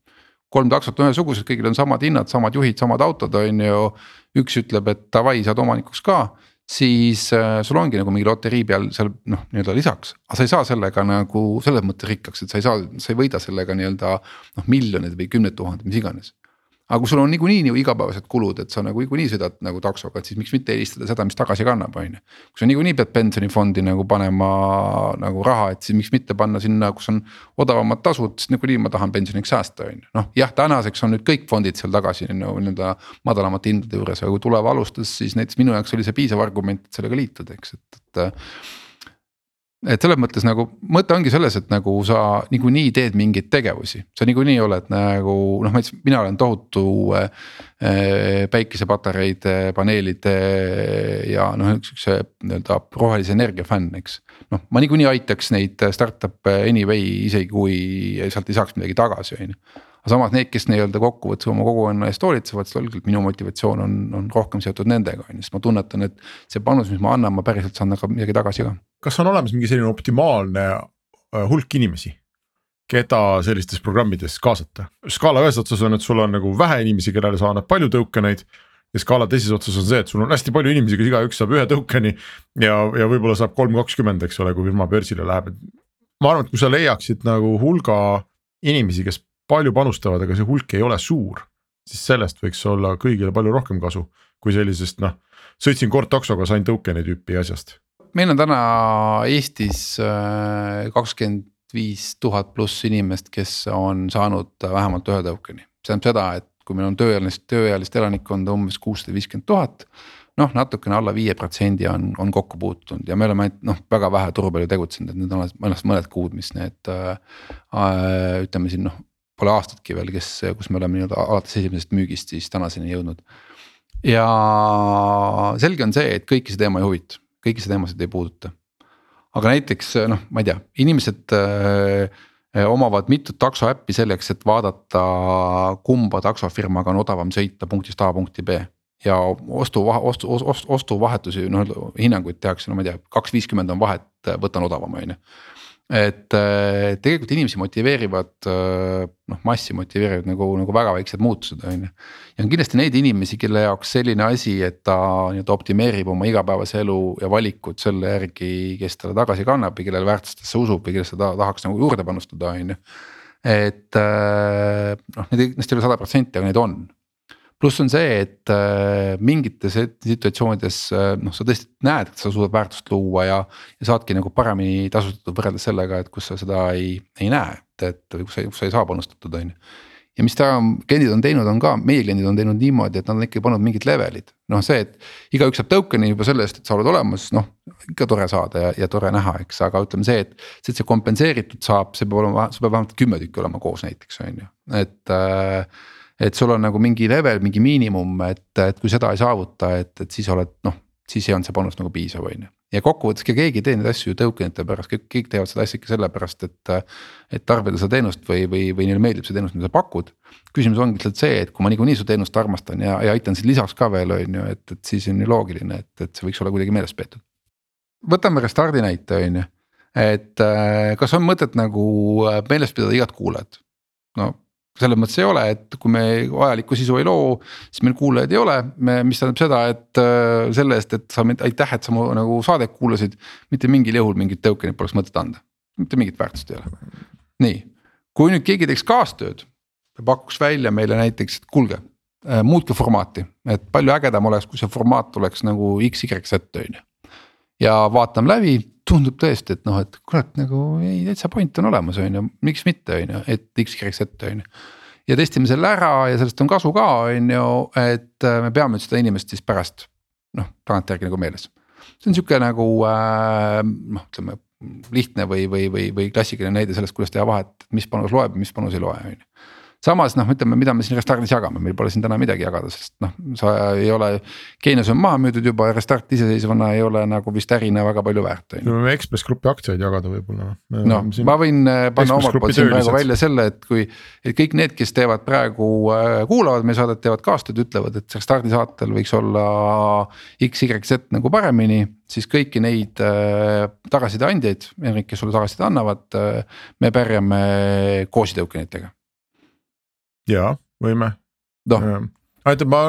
kolm taksot on ühesugused, kõigil on samad hinnad, samad juhid, samad autod, on ju. üks ütleb, et davai, saad omanikuks ka siis äh, sul ongi nagu mingi loterii peal seal noh, nii-öelda lisaks. aga sa ei saa sellega nagu selles mõttes rikkaks, et sa ei saa, sa ei võida sellega nii-öelda noh miljonid või kümned tuhanded, mis iganes aga kui sul on niikuinii nagu igapäevased kulud, et sa nagu niikuinii sõidad nagu taksoga, et siis miks mitte eelistada seda, mis tagasi kannab, on ju. kui sa niikuinii pead pensionifondi nagu panema nagu raha, et siis miks mitte panna sinna, kus on odavamad tasud, sest niikuinii ma tahan pensioniks säästa, on ju. noh jah, tänaseks on nüüd kõik fondid seal tagasi nagu nii-öelda madalamate hindade juures, aga kui Tuleva alustas, siis näiteks minu jaoks oli see piisav argument, et sellega liituda, eks, et, et et selles mõttes nagu mõte ongi selles, et nagu sa niikuinii teed mingeid tegevusi, sa niikuinii oled nagu noh, ma ütlesin, mina olen tohutu äh, päikesepatareide, paneelide ja noh, siukse nii-öelda rohelise energia fänn, eks. noh, ma niikuinii aitaks neid startup'e anyway, isegi kui sealt ei saaks midagi tagasi, on ju aga samas need, kes nii-öelda kokkuvõttes oma kogukonna eest hoolitsevad, selgelt minu motivatsioon on, on rohkem seotud nendega on ju, sest ma tunnetan, et. see panus, mis ma annan, ma päriselt saan ka midagi tagasi ka. Kas on olemas mingi selline optimaalne äh, hulk inimesi? keda sellistes programmides kaasata, skaala ühes otsas on, et sul on nagu vähe inimesi, kellele sa annad palju tõukeneid ja skaala teises otsas on see, et sul on hästi palju inimesi, kes igaüks saab ühe tõukeni ja, ja võib-olla saab kolm kakskümmend, eks ole, kui firma börsile läheb, et. ma arvan, et kui sa leiaksid nagu hulga inimesi, kes palju panustavad, aga see hulk ei ole suur. siis sellest võiks olla kõigile palju rohkem kasu, kui sellisest noh, sõitsin kord taksoga, sain tõukeni tüüpi asjast. Meil on täna Eestis äh, kakskümmend viis tuhat pluss inimest, kes on saanud vähemalt ühe tõukeni. see tähendab seda, et kui meil on tööealist, tööealist elanikkonda umbes kuussada viiskümmend tuhat noh, natukene alla viie protsendi on, on kokku puutunud ja me oleme noh, väga vähe turu peal ju tegutsenud, et need on alles mõned kuud, mis need äh,. ütleme siin noh, pole aastatki veel, kes, kus me oleme nii-öelda alates esimesest müügist siis tänaseni jõudnud. ja selge on see, et kõiki see teema ei huvita, kõiki see teemasid ei puuduta. aga näiteks noh, ma ei tea, inimesed äh, omavad mitut taksoäppi selleks, et vaadata, kumba taksofirmaga on odavam sõita punktist A punkti B ja ostu, ostu, ostu, ostuvahetusi, noh hinnanguid tehakse, no ma ei tea, kaks viiskümmend on vahet, võtan odavama, on ju et äh, tegelikult inimesi motiveerivad äh, noh, massi motiveerivad nagu, nagu väga väiksed muutused, on ju. ja on kindlasti neid inimesi, kelle jaoks selline asi, et ta nii-öelda optimeerib oma igapäevase elu ja valikud selle järgi, kes talle tagasi kannab ja kellele väärtustesse usub ja kellesse ta tahaks nagu juurde panustada, on ju. et äh, noh, neid kindlasti ei ole sada protsenti, aga neid on pluss on see, et äh, mingites situatsioonides äh, noh, sa tõesti näed, et sa suudad väärtust luua ja. ja saadki nagu paremini tasustatud võrreldes sellega, et kus sa seda ei, ei näe, et, et kus sa, kus sa ei saa panustatud, on ju. ja mis täna kliendid on teinud, on ka, meie kliendid on teinud niimoodi, et nad on ikkagi pannud mingid level'id. noh, see, et igaüks saab token'i juba selle eest, et sa oled olemas, noh ikka tore saada ja, ja tore näha, eks, aga ütleme see, et. see, et see kompenseeritud saab, see peab olema, see peab vähemalt kümme tükki olema koos näiteks on ju, et äh, et sul on nagu mingi level, mingi miinimum, et, et kui seda ei saavuta, et, et siis oled noh, siis ei olnud see panus nagu piisav, on ju. ja kokkuvõttes keegi ei tee neid asju ju tokenite pärast, kõik, kõik teevad seda asja ikka sellepärast, et. et tarbida seda teenust või, või, või neile meeldib see teenus, mida sa pakud. küsimus ongi lihtsalt see, et kui ma niikuinii su teenust armastan ja, ja aitan sind lisaks ka veel, on ju, et, et siis on ju loogiline, et, et see võiks olla kuidagi meeles peetud. võtame Restardi näite, on ju, et kas on mõtet nagu meeles pidada igat kuulajat? no selles mõttes ei ole, et kui me vajalikku sisu ei loo, siis meil kuulajaid ei ole, me, mis tähendab seda, et äh, selle eest, et sa mind, aitäh, et sa mu nagu saadet kuulasid. mitte mingil juhul mingit token'it poleks mõtet anda, mitte mingit väärtust ei ole. nii, kui nüüd keegi teeks kaastööd ja pakuks välja meile näiteks, et kuulge äh,, muutke formaati, et palju ägedam oleks, kui see formaat oleks nagu X, Y, Z on ju. ja vaatame läbi, tundub tõesti, et noh, et kurat nagu ei täitsa point on olemas, on ju, miks mitte, on ju, et X, Y, Z on ju. ja testime selle ära ja sellest on kasu ka, on ju, et äh, me peame seda inimest siis pärast noh, tagantjärgi nagu meeles. see on sihuke nagu äh, noh, ütleme lihtne või, või, või, või klassikaline näide sellest, kuidas teha vahet, mis panus loeb ja mis panus ei loe, on ju samas noh, ütleme, mida me siin Restartis jagame, meil pole siin täna midagi jagada, sest noh, sa ei ole. Geenius on maha müüdud juba ja Restart iseseisvana ei ole nagu vist ärina väga palju väärt me võime Ekspress Grupi aktsiaid jagada võib-olla. no siin... ma võin äh, panna omalt poolt siin praegu välja selle, et kui. et kõik need, kes teevad praegu, äh, kuulavad meie saadet, teevad kaastööd, ütlevad, et Restardi saatel võiks olla X, Y, Z nagu paremini siis kõiki neid äh, tagasiside andjaid, kes sulle tagasisidet annavad äh,, me pärjame koos tokenitega jaa, võime. No.. aitäh, ma,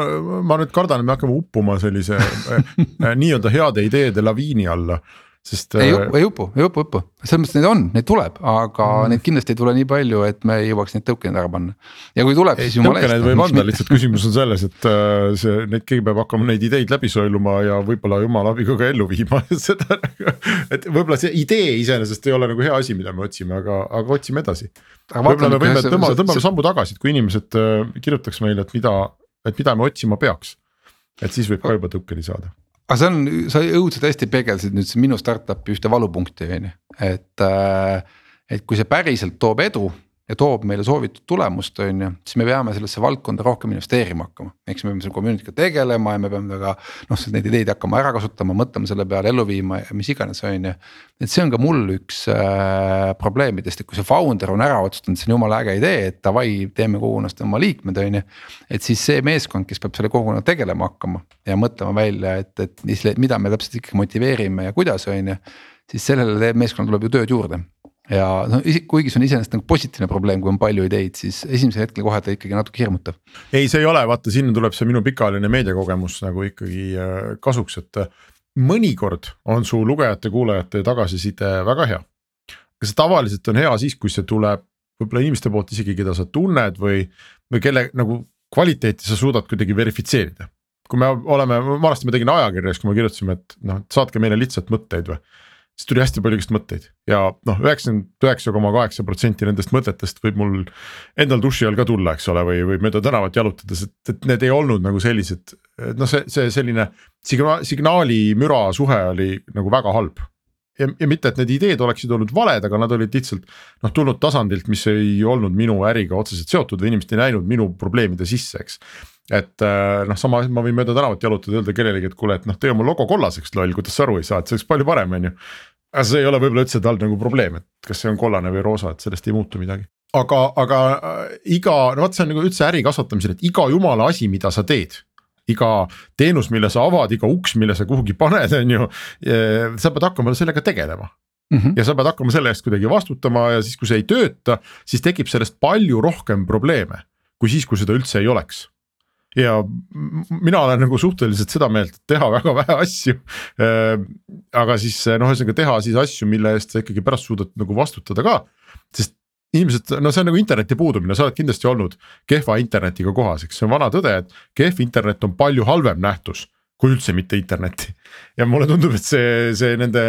ma nüüd kardan, et me hakkame uppuma sellise äh, äh, nii-öelda heade ideede laviini alla sest. ei äh, upu, ei upu, ei upu, upu, selles mõttes neid on, neid tuleb, aga mm. neid kindlasti ei tule nii palju, et me ei jõuaks neid token'id ära panna. ja kui tuleb, siis jumala eest. võib anda, lihtsalt küsimus on selles, et äh, see, neid keegi peab hakkama neid ideid läbi sõeluma ja võib-olla jumala abiga ka ellu viima seda. et võib-olla see idee iseenesest ei ole nagu hea asi, mida me otsime, aga, aga otsime edasi. võib-olla me võime tõmmata, tõmbame sammu tagasi, et kui inimesed äh, kirjutaks meile, et mida, et mida me otsima peaks. et siis võib ka juba tõukeni saada aga see on, sa õudselt hästi peegeldasid nüüd minu startup'i ühte valupunkti on ju. et, et kui see päriselt toob edu ja toob meile soovitud tulemust, on ju, siis me peame sellesse valdkonda rohkem investeerima hakkama. eks me peame selle community'ga tegelema ja me peame ka noh, neid ideid hakkama ära kasutama, mõtlema selle peale, ellu viima ja mis iganes, on ju. et see on ka mul üks äh, probleemidest, et kui see founder on ära otsustanud, see on jumala äge idee, et davai, teeme kogukonnast oma liikmed, on ju. et siis see meeskond, kes peab selle kogukonnaga tegelema hakkama ja mõtlema välja, et, et mis, mida me täpselt ikkagi motiveerime ja kuidas, on ju. siis sellele meeskonnale tuleb ju tööd juurde ja noh, kuigi see on iseenesest nagu positiivne probleem, kui on palju ideid, siis esimesel hetkel kohe ta ikkagi natuke hirmutab. ei, see ei ole, vaata sinna tuleb see minu pikaajaline meediakogemus nagu ikkagi äh, kasuks, et äh, mõnikord on su lugejate-kuulajate tagasiside väga hea. aga see tavaliselt on hea siis, kui see tuleb võib-olla inimeste poolt isegi, keda sa tunned või, või kelle nagu kvaliteeti sa suudad kuidagi verifitseerida kui me oleme, vanasti me tegin ajakirjas, kui me kirjutasime, et noh, saatke meile lihtsalt mõtteid või siis tuli hästi palju igast mõtteid ja noh, üheksakümmend üheksa koma kaheksa protsenti nendest mõtetest võib mul endal duši all ka tulla, eks ole, või, või mööda tänavat jalutades, et, et need ei olnud nagu sellised. et noh, see, see selline signaali, signaali müra suhe oli nagu väga halb. ja, ja mitte, et need ideed oleksid olnud valed, aga nad olid lihtsalt noh, tulnud tasandilt, mis ei olnud minu äriga otseselt seotud või inimesed ei näinud minu probleemide sisse, eks et äh, noh, sama ma võin mööda tänavat jalutada, öelda kellelegi, et kuule, et noh, tee oma logo kollaseks loll, kuidas sa aru ei saa, et see oleks palju parem, on ju aga see ei ole võib-olla üldse tal nagu probleem, et kas see on kollane või roosa, et sellest ei muutu midagi. aga, aga äh, iga, no vot, see on nagu üldse äri kasvatamisel, et iga jumala asi, mida sa teed iga teenus, mille sa avad, iga uks, mille sa kuhugi paned, on ju, sa pead hakkama sellega tegelema mm. -hmm. ja sa pead hakkama selle eest kuidagi vastutama ja siis, kui see ei tööta, siis tekib sellest palju rohkem probleeme kui siis, kui seda üldse ei oleks ja mina olen nagu suhteliselt seda meelt, et teha väga vähe asju. Ehm, aga siis noh, ühesõnaga teha siis asju, mille eest sa ikkagi pärast suudad nagu vastutada ka. sest inimesed, no see on nagu interneti puudumine, sa oled kindlasti olnud kehva internetiga kohas, eks see on vana tõde, et kehv internet on palju halvem nähtus kui üldse mitte internetti. ja mulle tundub, et see, see nende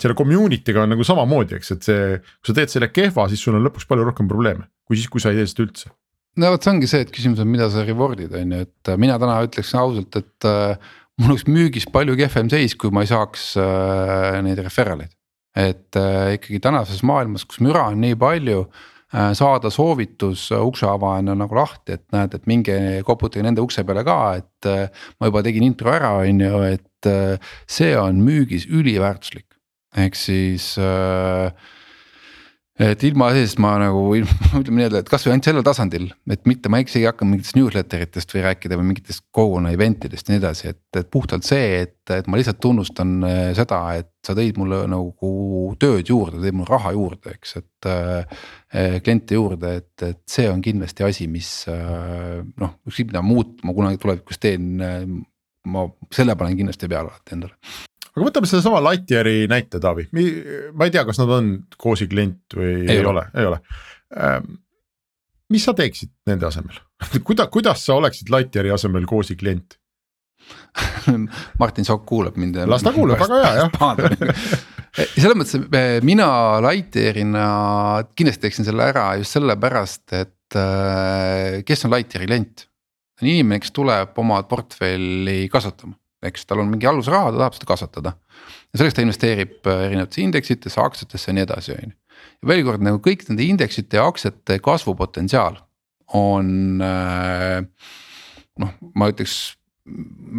selle community'ga on nagu samamoodi, eks, et see, kui sa teed selle kehva, siis sul on lõpuks palju rohkem probleeme kui siis, kui sa ei tee seda üldse no vot, see ongi see, et küsimus on, mida sa reward'id on ju, et äh, mina täna ütleksin ausalt, et äh, mul oleks müügis palju kehvem seis, kui ma ei saaks äh, neid referral eid. et äh, ikkagi tänases maailmas, kus müra on nii palju äh,, saada soovitus äh, ukseavajana nagu lahti, et näed, et minge koputage nende ukse peale ka, et äh, ma juba tegin intro ära, on ju, et äh, see on müügis üliväärtuslik. ehk siis äh, et ilma seest ma nagu ütleme nii-öelda, et kasvõi ainult sellel tasandil, et mitte ma isegi ei hakka mingitest newsletter itest või rääkida või mingitest kogukonna event idest ja nii edasi, et, et puhtalt see, et, et ma lihtsalt tunnustan äh, seda, et sa tõid mulle nagu tööd juurde, tõid mulle raha juurde, eks, et äh,. kliente juurde, et, et see on kindlasti asi, mis äh, noh, ükskõik mida muud ma kunagi tulevikus teen äh,. ma selle panen kindlasti peale alati endale aga võtame sedasama Lightyeari näite, Taavi, ma ei tea, kas nad on Koosi klient või ei, ei ole, ei ole ähm,. mis sa teeksid nende asemel kuidas, kuidas sa oleksid Lightyeari asemel Koosi klient Martin Sokk kuulab mind. las ta kuulab, väga hea jah selles mõttes mina Lightyearina kindlasti teeksin selle ära just sellepärast, et äh, kes on Lightyeari klient. on inimene, kes tuleb oma portfelli kasvatama eks tal on mingi alusraha, ta tahab seda kasvatada. ja selleks ta investeerib äh, erinevatesse indeksitesse, aktsiatesse ja nii edasi, on ju. ja veel kord nagu kõik nende indeksite ja aktsiate kasvupotentsiaal on äh, noh, ma ütleks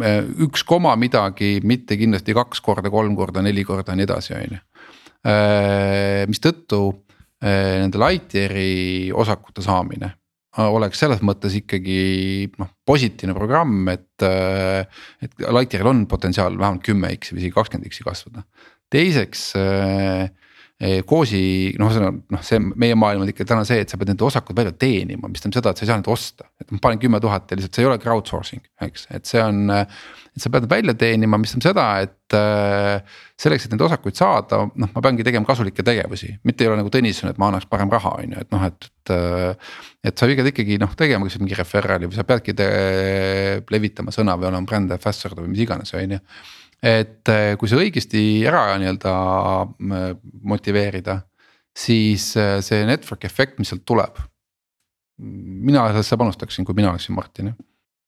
äh, üks koma midagi, mitte kindlasti kaks korda, kolm korda, neli korda ja nii edasi, on ju. mistõttu nende Lightyeari osakute saamine oleks selles mõttes ikkagi noh, positiivne programm, et. Äh, et Lightyearil on potentsiaal vähemalt kümme X-i või isegi kakskümmend X-i kasvada. teiseks äh, Koosi noh, on noh, see meie maailm on ikka täna see, et sa pead nende osakud välja teenima, mis tähendab seda, et sa ei saa neid osta, et ma panen kümme tuhat ja lihtsalt see ei ole crowdsourcing, eks, et see on. et sa pead välja teenima, mis tähendab seda, et äh, selleks, et neid osakuid saada, noh, ma peangi tegema kasulikke tegevusi, mitte ei ole nagu Tõnisson, et ma annaks parem raha, on ju, et noh, et, et. et sa pead ikkagi noh, tegema kas mingi referral'i või sa peadki levitama sõna või olema brand ambassador või mis iganes, on ju et äh, kui see õigesti ära nii-öelda äh, motiveerida, siis äh, see network efekt, mis sealt tuleb. mina sellesse panustaksin, kui mina oleksin Martin jah.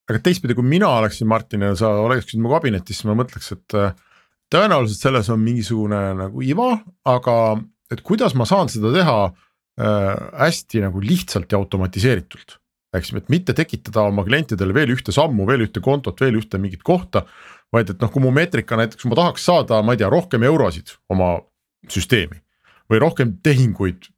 aga teistpidi, kui mina oleksin Martin ja sa oleksid mu kabinetis, siis ma mõtleks, et tõenäoliselt selles on mingisugune nagu iva, aga et kuidas ma saan seda teha äh, hästi nagu lihtsalt ja automatiseeritult. eks, et mitte tekitada oma klientidele veel ühte sammu, veel ühte kontot, veel ühte mingit kohta. Vaid et noh, kui mu meetrika näiteks ma tahaks saada, ma ei tea, rohkem eurosid oma süsteemi või rohkem tehinguid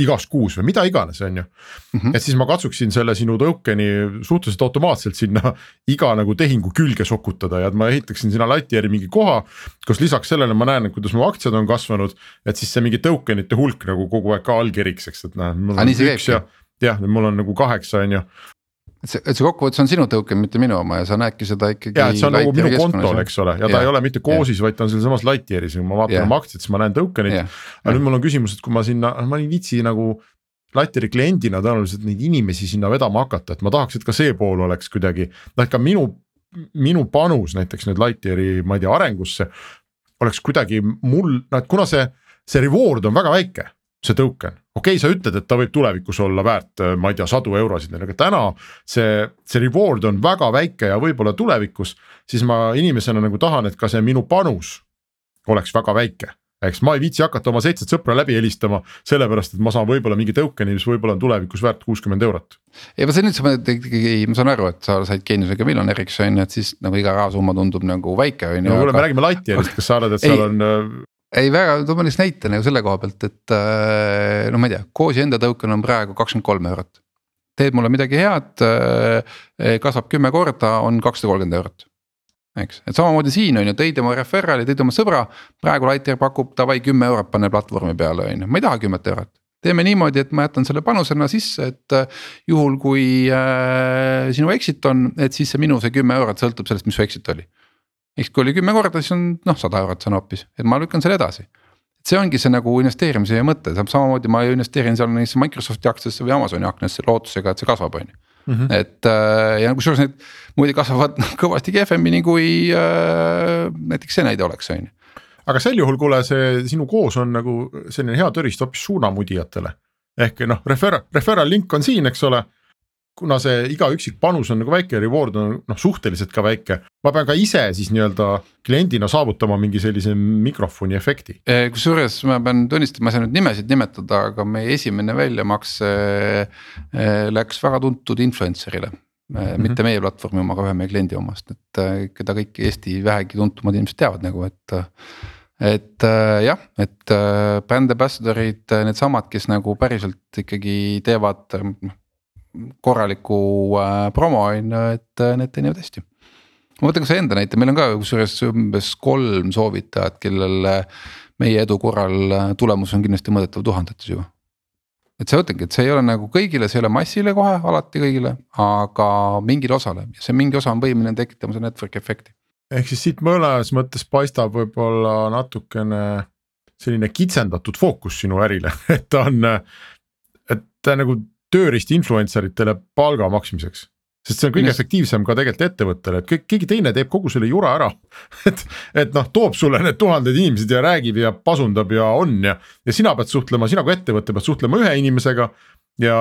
igas kuus või mida iganes, on ju mm. -hmm. et siis ma katsuksin selle sinu token'i suhteliselt automaatselt sinna iga nagu tehingu külge sokutada ja et ma ehitaksin sinna Lightyear'i mingi koha. kus lisaks sellele ma näen, kuidas mu aktsiad on kasvanud, et siis see mingi token ite hulk nagu kogu aeg ka allkiriks, eks, et noh. jah, mul on nagu kaheksa, on ju et see, et see kokkuvõttes on sinu token, mitte minu oma ja sa näedki seda ikkagi. ja, et see on nagu minu kontol, eks ole, ja ta yeah. ei ole mitte koosis vaid ta on sealsamas Lightyear'is ja kui ma vaatan oma aktsiat, siis ma näen yeah.. aga nüüd mul on küsimus, et kui ma sinna, ma ei viitsi nagu. Lightyear'i kliendina tõenäoliselt neid inimesi sinna vedama hakata, et ma tahaks, et ka see pool oleks kuidagi, noh, et ka minu, minu panus näiteks nüüd Lightyear'i, ma ei tea, arengusse. oleks kuidagi mul, noh, et kuna see, see reward on väga väike see token, okei okay,, sa ütled, et ta võib tulevikus olla väärt, äh, ma ei tea, sadu eurosid, aga täna see, see reward on väga väike ja võib-olla tulevikus. siis ma inimesena nagu tahan, et ka see minu panus oleks väga väike eks ma ei viitsi hakata oma seitset sõpra läbi helistama, sellepärast et ma saan võib-olla mingi token'i, mis võib-olla on tulevikus väärt kuuskümmend eurot. ei, ma nüüd sa mõtled ikkagi, ma saan aru, et sa said geeniusega miljonäriks on ju, et siis nagu iga rahasumma tundub nagu väike on ju. no kuule aga..., me räägime Lightyear'ist, kas sa arvad, et seal ei, on äh, ei väga, toome lihtsalt näite nagu selle koha pealt, et äh, no ma ei tea, Koosi enda token on praegu kakskümmend kolm eurot. teed mulle midagi head, äh, kasvab kümme korda, on kakssada kolmkümmend eurot. eks, et samamoodi siin on ju, tõid oma referral'i, tõid oma sõbra, praegu Lightyear pakub davai kümme eurot pane platvormi peale on ju, ma ei taha kümmet eurot teeme niimoodi, et ma jätan selle panusena sisse, et äh, juhul kui äh, sinu exit on, et siis see minu see kümme eurot sõltub sellest, mis su exit oli eks kui oli kümme korda, siis on noh, sada eurot on hoopis, et ma lükkan selle edasi. et see ongi see nagu investeerimise mõte, samamoodi ma investeerin seal neisse Microsofti aktsiatesse või Amazoni aknasse lootusega, et see kasvab, on ju. Mhm. et äh, ja kusjuures need muide kasvavad kõvasti kehvemini, kui äh, näiteks see näide oleks, on ju. aga sel juhul, kuule, see sinu koos on nagu selline hea tööriist hoopis suunamudijatele. ehk noh, refer-, referral link on siin, eks ole kuna see iga üksik panus on nagu väike, reward on noh, suhteliselt ka väike. ma pean ka ise siis nii-öelda kliendina saavutama mingi sellise mikrofoni efekti. Eh, kusjuures ma pean tunnistama, ma ei saa nüüd nimesid nimetada, aga meie esimene väljamakse eh, läks väga tuntud influencer'ile. Mm -hmm. mitte meie platvormi oma, aga ühe meie kliendi omast, et keda kõik Eesti vähegi tuntumad inimesed teavad nagu, et et jah, et bränd ambassador'id, needsamad, kes nagu päriselt ikkagi teevad noh korraliku äh, promo on ju, et äh, need teenivad hästi. ma võtan ka enda näite, meil on ka kusjuures umbes kolm soovitajat, kellel äh, meie edu korral tulemus on kindlasti mõõdetav tuhandetes juba. et see ütlengi, et see ei ole nagu kõigile, see ei ole massile kohe alati kõigile, aga mingile osale ja see mingi osa on võimeline tekitama seda network efekti. ehk siis siit mõnes mõttes paistab võib-olla natukene selline kitsendatud fookus sinu ärile, et ta on, et ta nagu tööriist influencer itele palga maksmiseks sest see on kõige Just. efektiivsem ka tegelikult ettevõttele, et kõik, keegi teine teeb kogu selle jura ära. et, et noh, toob sulle need tuhanded inimesed ja räägib ja pasundab ja on ja, ja sina pead suhtlema, sina kui ettevõte pead suhtlema ühe inimesega. ja,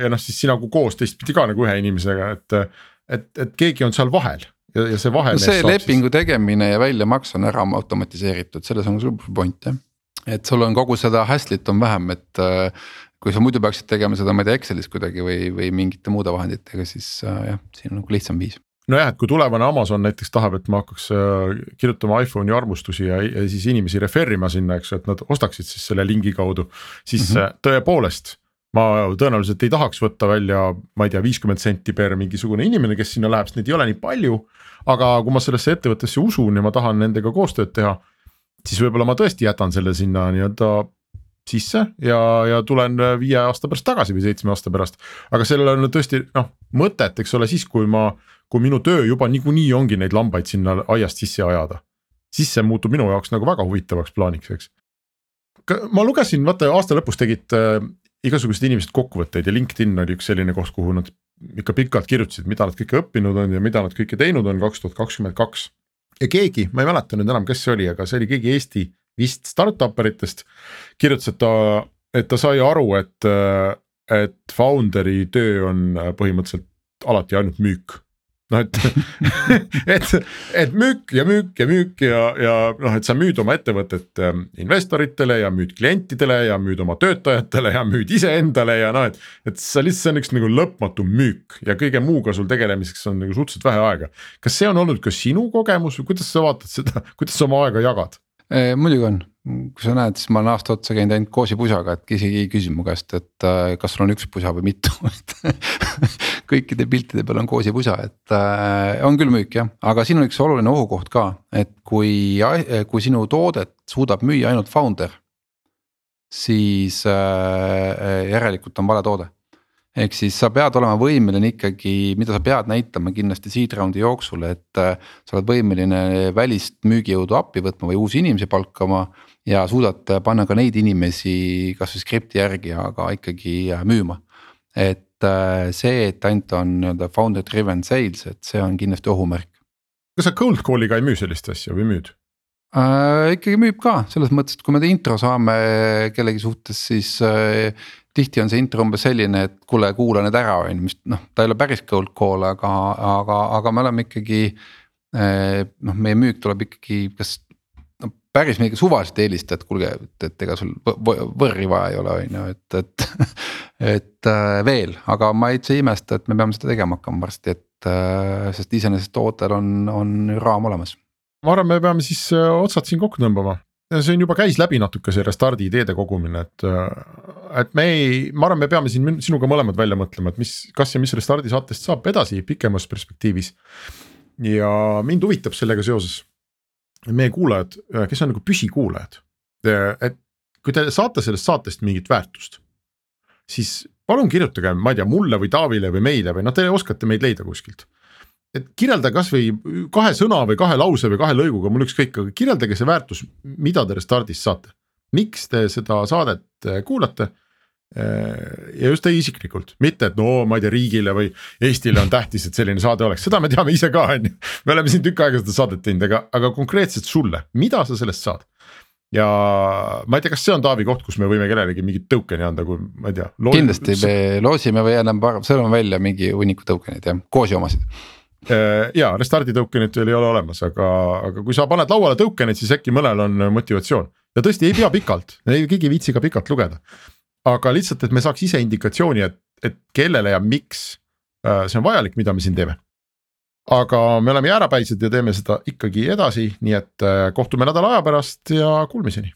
ja noh, siis sina kui koos teistpidi ka nagu ühe inimesega, et, et, et keegi on seal vahel ja, ja see vahe. see lepingu siis... tegemine ja väljamaks on ära automatiseeritud, selles on suur point jah et sul on kogu seda hassle'it on vähem, et kui sa muidu peaksid tegema seda, ma ei tea, Excelis kuidagi või, või mingite muude vahenditega, siis äh, jah, siin on nagu lihtsam viis nojah, et kui tulevane Amazon näiteks tahab, et ma hakkaks äh, kirjutama iPhone'i arvustusi ja, ja siis inimesi refer ima sinna, eks ju, et nad ostaksid siis selle lingi kaudu. siis mm -hmm. tõepoolest, ma tõenäoliselt ei tahaks võtta välja, ma ei tea, viiskümmend senti per mingisugune inimene, kes sinna läheb, sest neid ei ole nii palju. aga kui ma sellesse ettevõttesse usun ja ma tahan nendega koostööd teha, siis võib-olla ma tõesti jätan selle sinna nii-öelda sisse ja, ja tulen viie aasta pärast tagasi või seitsme aasta pärast. aga sellel on tõesti noh mõtet, eks ole, siis kui ma, kui minu töö juba niikuinii ongi neid lambaid sinna aiast sisse ajada. siis see muutub minu jaoks nagu väga huvitavaks plaaniks, eks. ma lugesin, vaata aasta lõpus tegid äh, igasugused inimesed kokkuvõtteid ja LinkedIn oli üks selline koht, kuhu nad ikka pikalt kirjutasid, mida nad kõike õppinud on ja mida nad kõike teinud on kaks tuhat kakskümmend kaks. ja keegi, ma ei mäleta nüüd enam, kes see oli, aga see oli keegi Eesti vist startup eritest, kirjutas, et ta, et ta sai aru, et, et founder'i töö on põhimõtteliselt alati ainult müük. noh, et et, et müük ja müük ja müük ja, ja noh, et sa müüd oma ettevõtet ähm, investoritele ja müüd klientidele ja müüd oma töötajatele ja müüd iseendale ja noh, et. et sa lihtsalt, see on üks nagu lõpmatu müük ja kõige muuga sul tegelemiseks on nagu suhteliselt vähe aega. kas see on olnud ka sinu kogemus või kuidas sa vaatad seda, kuidas sa oma aega jagad? Muidugi on, kui sa näed, siis ma olen aasta otsa käinud ainult koosipusaga, et isegi ei küsi mu käest, et äh, kas sul on üks pusa või mitu. Kõikide piltide peal on koosipusa, et äh, on küll müük jah, aga siin on üks oluline ohukoht ka, et kui, kui sinu toodet suudab müüa ainult founder. siis äh, järelikult on vale toode ehk siis sa pead olema võimeline ikkagi, mida sa pead näitama kindlasti seed round'i jooksul, et äh, sa oled võimeline välist müügijõudu appi võtma või uusi inimesi palkama. ja suudad panna ka neid inimesi kasvõi skripti järgi, aga ikkagi äh, müüma. et äh, see, et ainult on nii-öelda founder driven sales, et see on kindlasti ohumärk. kas sa cold call'iga ei müü sellist asja või müüd? Äh,. ikkagi müüb ka selles mõttes, et kui me intro saame kellegi suhtes, siis äh, tihti on see intro umbes selline, et kuule, kuula nüüd ära, on ju, mis noh, ta ei ole päris cold call, aga, aga, aga me oleme ikkagi. Eh, noh, meie müük tuleb ikkagi, kas no päris mingi suvaliselt eelista, et kuulge, et, et ega sul võrri vaja ei ole, on ju, et, et. et äh, veel, aga ma ei imesta, et me peame seda tegema hakkama varsti, et äh, sest iseenesest tootel on, on raam olemas. Ma arvan, me peame siis otsad siin kokku tõmbama. Siin juba käis läbi natuke see restardi ideede kogumine, et, et me ei, ma arvan, me peame siin sinuga mõlemad välja mõtlema, et mis, kas ja mis restardi saatest saab edasi pikemas perspektiivis. ja mind huvitab sellega seoses meie kuulajad, kes on nagu püsikuulajad, et kui te saate sellest saatest mingit väärtust, siis palun kirjutage, ma ei tea, mulle või Taavile või meile või noh, te oskate meid leida kuskilt et kirjelda kasvõi kahe sõna või kahe lause või kahe lõiguga, mul ükskõik, aga kirjeldage see väärtus, mida te Restardist saate. miks te seda saadet äh, kuulate? Äh, ja just teie isiklikult, mitte et no ma ei tea, riigile või Eestile on tähtis, et selline saade oleks, seda me teame ise ka, on ju. me oleme siin tükk aega seda saadet teinud, aga, aga konkreetselt sulle, mida sa sellest saad? ja ma ei tea, kas see on Taavi koht, kus me võime kellelegi mingit token'i anda, kui ma ei tea. kindlasti me loosime või anname, sõname välja mingi hunniku token'id jah, koosi omasid Äh, ja restardi token'it veel ei ole olemas, aga, aga kui sa paned lauale token'id, siis äkki mõnel on motivatsioon ja tõesti ei pea pikalt, keegi ei viitsi ka pikalt lugeda. aga lihtsalt, et me saaks ise indikatsiooni, et, et kellele ja miks äh, see on vajalik, mida me siin teeme. aga me oleme jäärapäised ja teeme seda ikkagi edasi, nii et äh, kohtume nädala aja pärast ja kuulmiseni